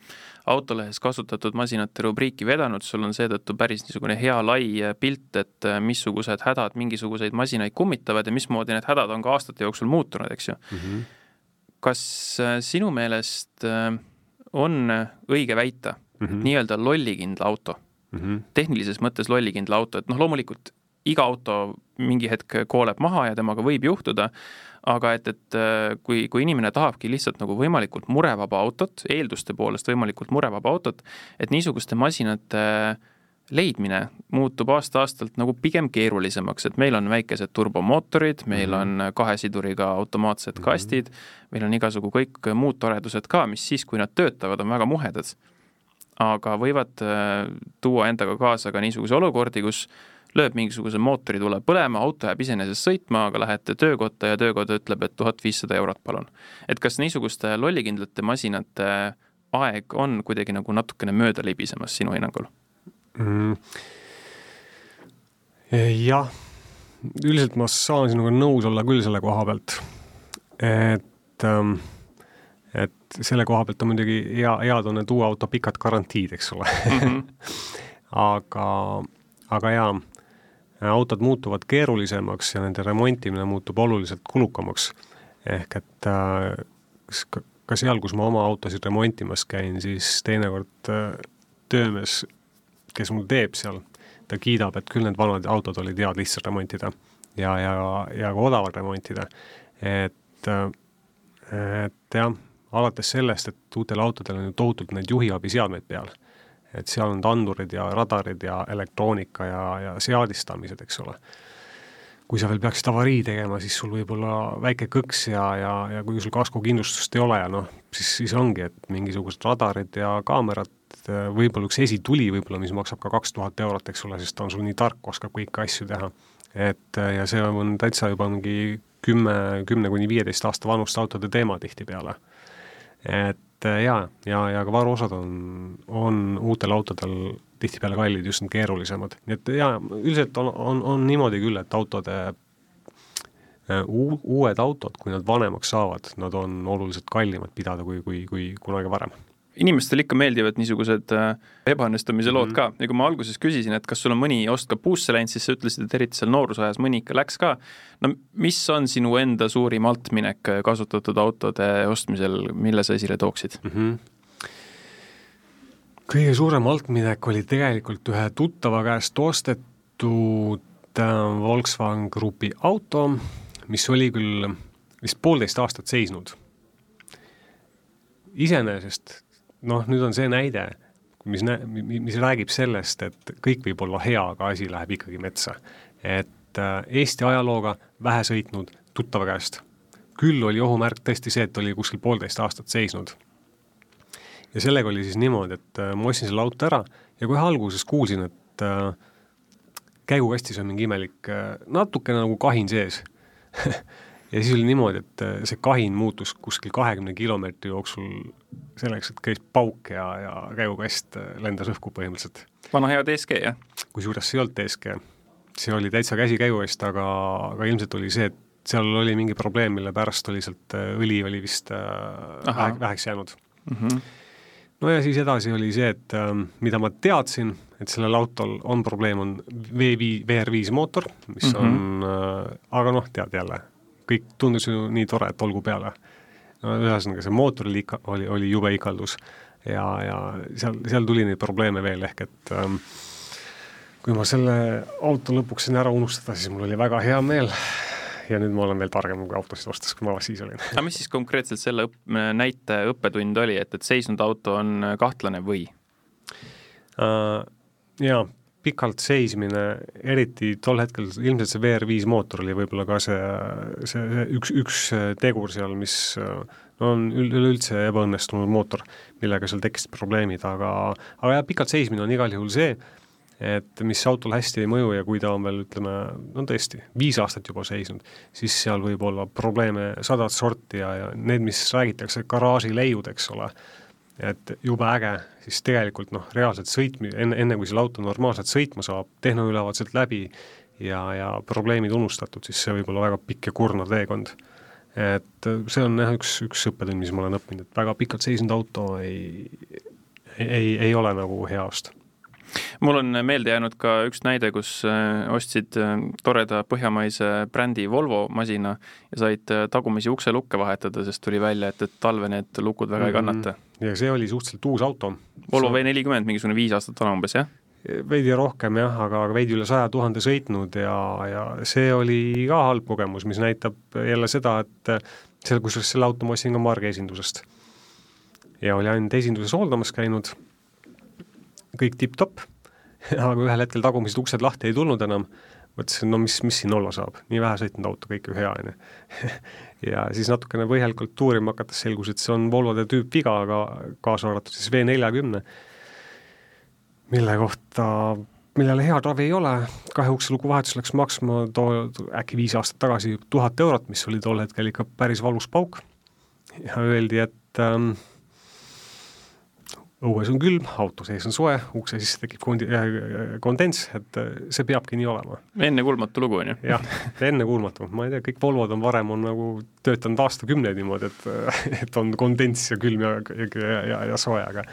autolehes kasutatud masinate rubriiki vedanud, sul on seetõttu päris niisugune hea lai pilt, et missugused hädad mingisuguseid masinaid kummitavad ja mismoodi need hädad on ka aastate jooksul muutunud, eks ju mm. -hmm. kas sinu meelest on õige väita mm -hmm. nii-öelda lollikindla auto mm, -hmm. tehnilises mõttes lollikindla auto, et noh, loomulikult iga auto mingi hetk kooleb maha ja temaga võib juhtuda, aga et, et äh, kui, kui inimene tahabki lihtsalt nagu võimalikult murevaba autot, eelduste poolest võimalikult murevaba autot, et niisuguste masinate leidmine muutub aasta-aastalt nagu pigem keerulisemaks, et meil on väikesed turbomootorid, meil mhm. on kahe siduriga automaatsed mhm. kastid, meil on igasugu kõik muud toredused ka, mis siis, kui nad töötavad, on väga muhedad. aga võivad äh, tuua endaga kaasa ka niisuguse olukordi, kus lööb mingisuguse mootoritule põlema, auto jääb iseenesest sõitma, aga lähete töökotta ja töökod ütleb, et tuhat viissada eurot, palun. et kas niisuguste lollikindlate masinate aeg on kuidagi nagu natukene mööda libisemas sinu hinnangul mm.? jah, üldiselt ma saan sinuga nõus olla küll selle koha pealt, et ähm, et selle koha pealt on muidugi hea, head on need uue auto pikad garantiid, eks ole mm. -hmm. [laughs] aga, aga jaa, autod muutuvad keerulisemaks ja nende remontimine muutub oluliselt kulukamaks. ehk et äh, ka, seal, kus ma oma autosid remontimas käin, siis teinekord äh, töömees, kes mul teeb seal, ta kiidab, et küll need vanad autod olid head lihtsalt remontida ja, ja, ja ka odavalt remontida. et, äh, et jah, alates sellest, et uutel autodel on ju tohutult neid juhiabiseadmeid peal et seal on tandurid ja radarid ja elektroonika ja, ja seadistamised, eks ole. kui sa veel peaksid avarii tegema, siis sul võib olla väike kõks ja, ja, ja kui sul kaskokindlustust ei ole ja noh, siis, siis ongi, et mingisugused radarid ja kaamerad võib-olla üks esituli võib-olla, mis maksab ka kaks tuhat eurot, eks ole, sest ta on sul nii tark, oskab kõiki asju teha. et ja see on täitsa juba mingi kümme, kümne kuni viieteist aasta vanuste autode teema tihtipeale. et äh, jaa, ja, ja, ka varuosad on, on uutel autodel tihtipeale kallid, just need keerulisemad, nii et jaa, üldiselt on, on, on niimoodi küll, et autode uued autod, kui nad vanemaks saavad, nad on oluliselt kallimad pidada kui, kui, kui kunagi varem inimestele ikka meeldivad niisugused äh, ebaõnnestumise lood mm -hmm. ka ja kui ma alguses küsisin, et kas sul on mõni ost ka puusse läinud, siis sa ütlesid, et eriti seal noorusajas mõni ikka läks ka. no mis on sinu enda suurim altminek kasutatud autode ostmisel, mille sa esile tooksid mm? -hmm kõige suurem altminek oli tegelikult ühe tuttava käest ostetud äh, Volkswagen Grupi auto, mis oli küll vist poolteist aastat seisnud. iseenesest noh, nüüd on see näide, mis nä-, mis räägib sellest, et kõik võib olla hea, aga asi läheb ikkagi metsa. et äh, Eesti ajalooga vähe sõitnud tuttava käest. küll oli ohumärk tõesti see, et oli kuskil poolteist aastat seisnud. ja sellega oli siis niimoodi, et äh, ma ostsin selle auto ära ja kohe alguses kuulsin, et äh, käigukastis on mingi imelik äh, natukene nagu kahin sees [laughs] ja siis oli niimoodi, et see kahin muutus kuskil kahekümne kilomeetri jooksul selleks, et käis pauk ja, ja käigukast äh, lendas õhku põhimõtteliselt. vana hea DSG, jah? kusjuures see ei olnud DSG, see oli täitsa käsikäigukast, aga, aga ilmselt oli see, et seal oli mingi probleem, mille pärast oli sealt äh, õli oli vist vähe, väheks jäänud mm. -hmm. no ja siis edasi oli see, et äh, mida ma teadsin, et sellel autol on probleem, on V5, VR5 mootor, mis mm -hmm. on äh,, aga noh, tead jälle kõik tundus ju nii tore, et olgu peale. No ühesõnaga, see mootor oli ikka, oli, oli jube ikaldus ja, ja seal, seal tuli neid probleeme veel, ehk et ähm, kui ma selle auto lõpuks sain ära unustada, siis mul oli väga hea meel ja nüüd ma olen veel targem kui autosid ostes, kui ma siis olin. aga mis siis konkreetselt selle õpp-, näite õppetund oli, et, et seisnud auto on kahtlane või uh,? Jaa, pikalt seismine, eriti tol hetkel ilmselt see VR5 mootor oli võib-olla ka see, see, üks, üks tegur seal, mis no on üleüldse ebaõnnestunud mootor, millega seal tekkisid probleemid, aga aga jah, pikalt seismine on igal juhul see, et mis autole hästi ei mõju ja kui ta on veel ütleme, no tõesti, viis aastat juba seisnud, siis seal võib olla probleeme sadat sorti ja, ja need, mis räägitakse garaažileiud, eks ole, et jube äge, siis tegelikult noh, reaalselt sõitmi-, enne, enne kui selle auto normaalselt sõitma saab, tehnoülevaat sealt läbi ja, ja probleemid unustatud, siis see võib olla väga pikk ja kurnav teekond. et see on jah, üks, üks õppetund, mis ma olen õppinud, et väga pikalt seisnud auto ei, ei, ei ole nagu hea ost mul on meelde jäänud ka üks näide, kus äh, ostsid äh, toreda põhjamaise brändi Volvo masina ja said äh, tagumisi ukselukke vahetada, sest tuli välja, et, et talve need lukud väga mm -hmm. ei kannata. ja see oli suhteliselt uus auto. Volvo V40, mingisugune viis aastat vana umbes, jah? veidi rohkem jah, aga, aga veidi üle saja tuhande sõitnud ja, ja see oli ka halb kogemus, mis näitab jälle seda, et seal, kusjuures selle auto ma ostsin ka Marge esindusest. ja oli ainult esinduses hooldamas käinud kõik tipp-topp, [laughs] aga ühel hetkel tagumised uksed lahti ei tulnud enam, mõtlesin, no mis, mis siin olla saab, nii vähe sõitnud auto, kõik ju hea, on ju. [laughs] ja siis natukene põhjalikult uurima hakates selgus, et see on Volvode tüüpviga, aga kaasa arvatud siis V neljakümne, mille kohta, millele head ravi ei ole, kahe ukse lugu vahetus läks maksma too äkki viis aastat tagasi tuhat eurot, mis oli tol hetkel ikka päris valus pauk. Ja öeldi, et ähm, õues on külm, auto sees on soe, ukse sisse tekib kondi- äh,, kondents, et äh, see peabki nii olema. ennekuulmatu lugu, on ju? jah, ennekuulmatu, ma ei tea, kõik Volvod on varem on nagu töötanud aastakümneid niimoodi, et äh, et on kondents ja külm ja, ja, ja, ja soe, aga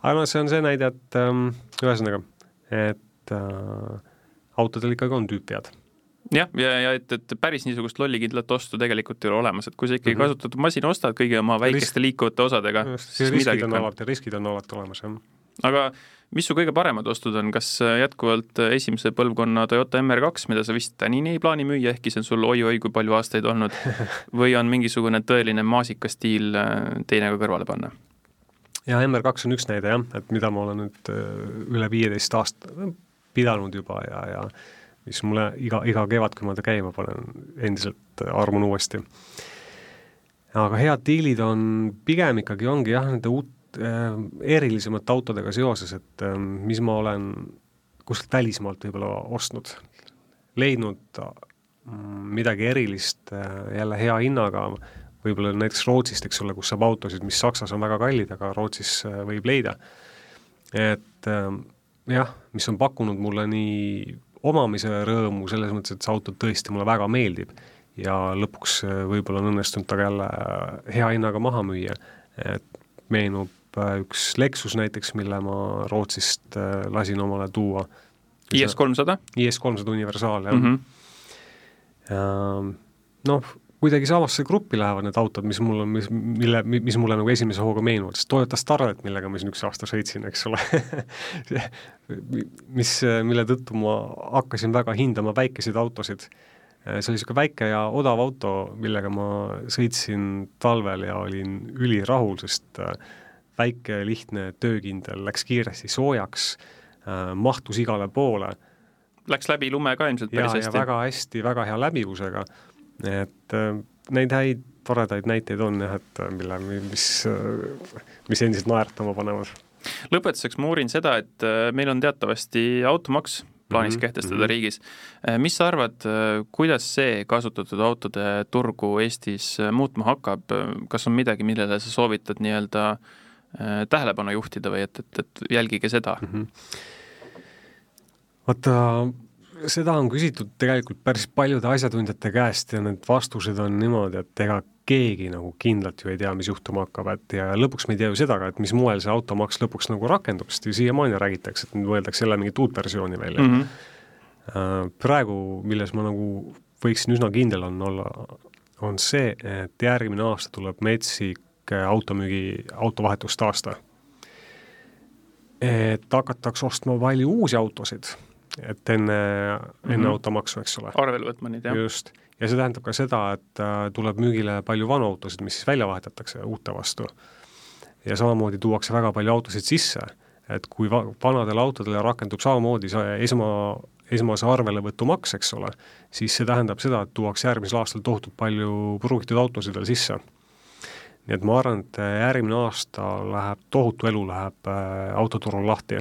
aga noh, see on see näide, et ähm, ühesõnaga, et äh, autodel ikkagi on tüüpvead jah, ja, ja et, et päris niisugust lollikindlat ostu tegelikult ei ole olemas, et kui sa ikkagi mm -hmm. kasutatud masina ostad kõigi oma väikeste Risk... liikuvate osadega, siis midagi on alati, riskid on alati olemas, jah. aga mis su kõige paremad ostud on, kas jätkuvalt esimese põlvkonna Toyota MR2, mida sa vist tänini ei plaani müüa, ehkki see on sul oi-oi kui palju aastaid olnud, [laughs] või on mingisugune tõeline maasikastiil äh, teine ka kõrvale panna? ja MR2 on üks näide jah, et mida ma olen nüüd äh, üle viieteist aasta pidanud juba ja, ja mis mulle iga, iga kevad, kui ma ta käima panen, endiselt armun uuesti. aga head diilid on, pigem ikkagi ongi jah, nende uut, äh, erilisemate autodega seoses, et äh, mis ma olen kuskilt välismaalt võib-olla ostnud, leidnud mm, midagi erilist äh, jälle hea hinnaga, võib-olla näiteks Rootsist, eks ole, kus saab autosid, mis Saksas on väga kallid, aga Rootsis äh, võib leida. et äh, jah, mis on pakkunud mulle nii omamise rõõmu selles mõttes, et see auto tõesti mulle väga meeldib ja lõpuks äh, võib-olla on õnnestunud ta jälle äh, hea hinnaga maha müüa, et meenub äh, üks Lexus näiteks, mille ma Rootsist lasin omale tuua. IS kolmsada? IS kolmsada universaal, jah mm. -hmm. Noh, kuidagi samasse gruppi lähevad need autod, mis mul on, mis, mille, mis mulle nagu esimese hooga meenuvad, sest Toyota Starlet, millega ma siin üks aasta sõitsin, eks ole [laughs] mis, mille tõttu ma hakkasin väga hindama väikeseid autosid. see oli niisugune väike ja odav auto, millega ma sõitsin talvel ja olin ülirahul, sest äh, väike, lihtne, töökindel, läks kiiresti soojaks, äh, mahtus igale poole. Läks läbi lume ka ilmselt päris ja, hästi? väga hästi, väga hea läbivusega et äh, neid häid toredaid näiteid on jah, et äh, mille, mis, äh, mis endiselt naeratama panevad. lõpetuseks ma uurin seda, et meil on teatavasti automaks plaanis mm -hmm. kehtestada mm -hmm. riigis. mis sa arvad, kuidas see kasutatud autode turgu Eestis muutma hakkab, kas on midagi, millele sa soovitad nii-öelda tähelepanu juhtida või et, et, et jälgige seda mm? -hmm. vaata seda on küsitud tegelikult päris paljude asjatundjate käest ja need vastused on niimoodi, et ega keegi nagu kindlalt ju ei tea, mis juhtuma hakkab, et ja lõpuks me ei tea ju seda ka, et mis moel see automaks lõpuks nagu rakendub, sest ju siiamaani räägitakse, et nüüd mõeldakse jälle mingit uut versiooni välja mm. -hmm. Praegu, milles ma nagu võiksin üsna kindel on olla, on see, et järgmine aasta tuleb metsik automüügi, autovahetuste aasta. et hakatakse ostma palju uusi autosid et enne mm, -hmm. enne automaksu, eks ole. arvele võtma neid, jah. just, ja see tähendab ka seda, et äh, tuleb müügile palju vanu autosid, mis siis välja vahetatakse uute vastu. ja samamoodi tuuakse väga palju autosid sisse, et kui va-, vanadele autodele rakendub samamoodi see esma, esmase arvelevõtumaks, eks ole, siis see tähendab seda, et tuuakse järgmisel aastal tohutult palju pruugitud autosid veel sisse. nii et ma arvan, et järgmine aasta läheb, tohutu elu läheb äh, autoturul lahti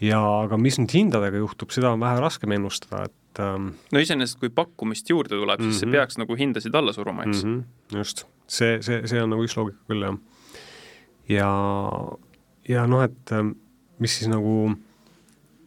ja aga mis nüüd hindadega juhtub, seda on vähe raskem ennustada, et ähm, no iseenesest, kui pakkumist juurde tuleb mm, -hmm. siis see mhm. peaks nagu hindasid alla suruma, eks mm? -hmm. just, see, see, see on nagu üks loogika küll, jah. ja, ja noh, et ähm, mis siis nagu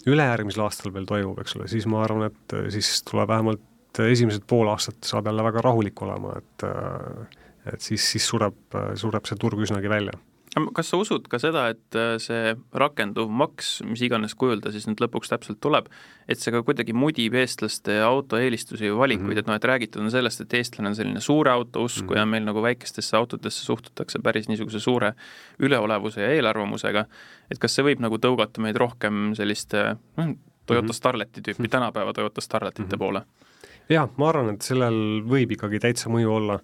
ülejärgmisel aastal veel toimub, eks ole, siis ma arvan, et äh, siis tuleb vähemalt esimesed pool aastat saab jälle väga rahulik olema, et äh, et siis, siis sureb, sureb see turg üsnagi välja kas sa usud ka seda, et äh, see rakenduv maks, mis iganes kujul ta siis nüüd lõpuks täpselt tuleb, et see ka kuidagi mudib eestlaste autoeelistusi või valikuid mm, -hmm. et noh, et räägitud on sellest, et eestlane on selline suure auto usku mm -hmm. ja meil nagu väikestesse autodesse suhtutakse päris niisuguse suure üleolevuse ja eelarvamusega, et kas see võib nagu tõugata meid rohkem selliste noh, Toyota -hmm. Starleti tüüpi mm, -hmm. tänapäeva Toyota Starletite mm -hmm. poole? jah, ma arvan, et sellel võib ikkagi täitsa mõju olla.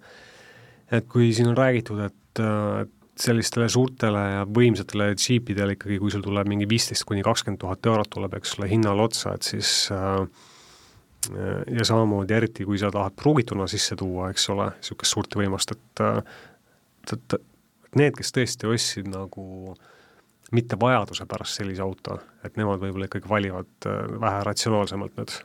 et kui siin on räägitud, et, et sellistele suurtele ja võimsatele džiipidele ikkagi, kui sul tuleb mingi viisteist kuni kakskümmend tuhat eurot tuleb, eks ole, hinnal otsa, et siis äh, ja samamoodi eriti, kui sa tahad pruugituna sisse tuua, eks ole, niisugust suurt võimast, et et, et need, kes tõesti ostsid nagu mitte vajaduse pärast sellise auto, et nemad võib-olla ikkagi valivad äh, vähe ratsionaalsemalt nüüd.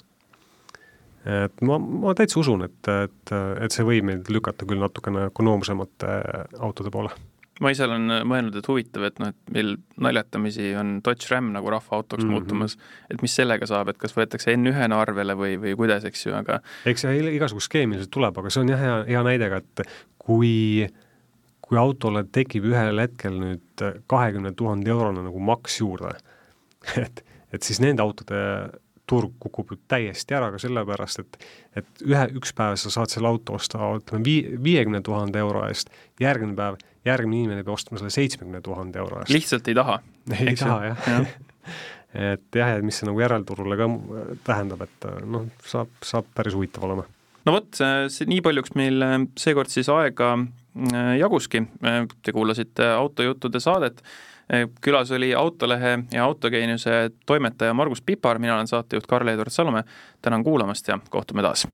et ma, ma täitsa usun, et, et, et see võib meid lükata küll natukene ökonoomsemate autode poole ma ise olen äh, mõelnud, et huvitav, et noh, et meil naljatamisi on Dodge Ram nagu rahvaautoks mm -hmm. muutumas, et mis sellega saab, et kas võetakse N1-na arvele või, või kuidas, eks ju, aga eks see igasugust skeemi ilmselt tuleb, aga see on jah, hea, hea näide ka, et kui kui autole tekib ühel hetkel nüüd kahekümne tuhande eurone nagu maks juurde, et, et siis nende autode turg kukub ju täiesti ära ka sellepärast, et et ühe, üks päev sa saad selle auto osta, ütleme, vii-, viiekümne tuhande euro eest, järgmine päev järgmine inimene peab ostma selle seitsmekümne tuhande euro eest. lihtsalt ei taha. [laughs] ei taha jah ja. [laughs] et jah, ja mis see nagu järelturule ka tähendab, et noh, saab, saab päris huvitav olema. no vot, see nii paljuks meil äh, seekord siis aega äh, jaguski, äh, te kuulasite Autojuttude saadet, külas oli Autolehe ja Autogeeniuse toimetaja Margus Pipar, mina olen saatejuht Karl-Edvard Salumäe, tänan kuulamast ja kohtume taas!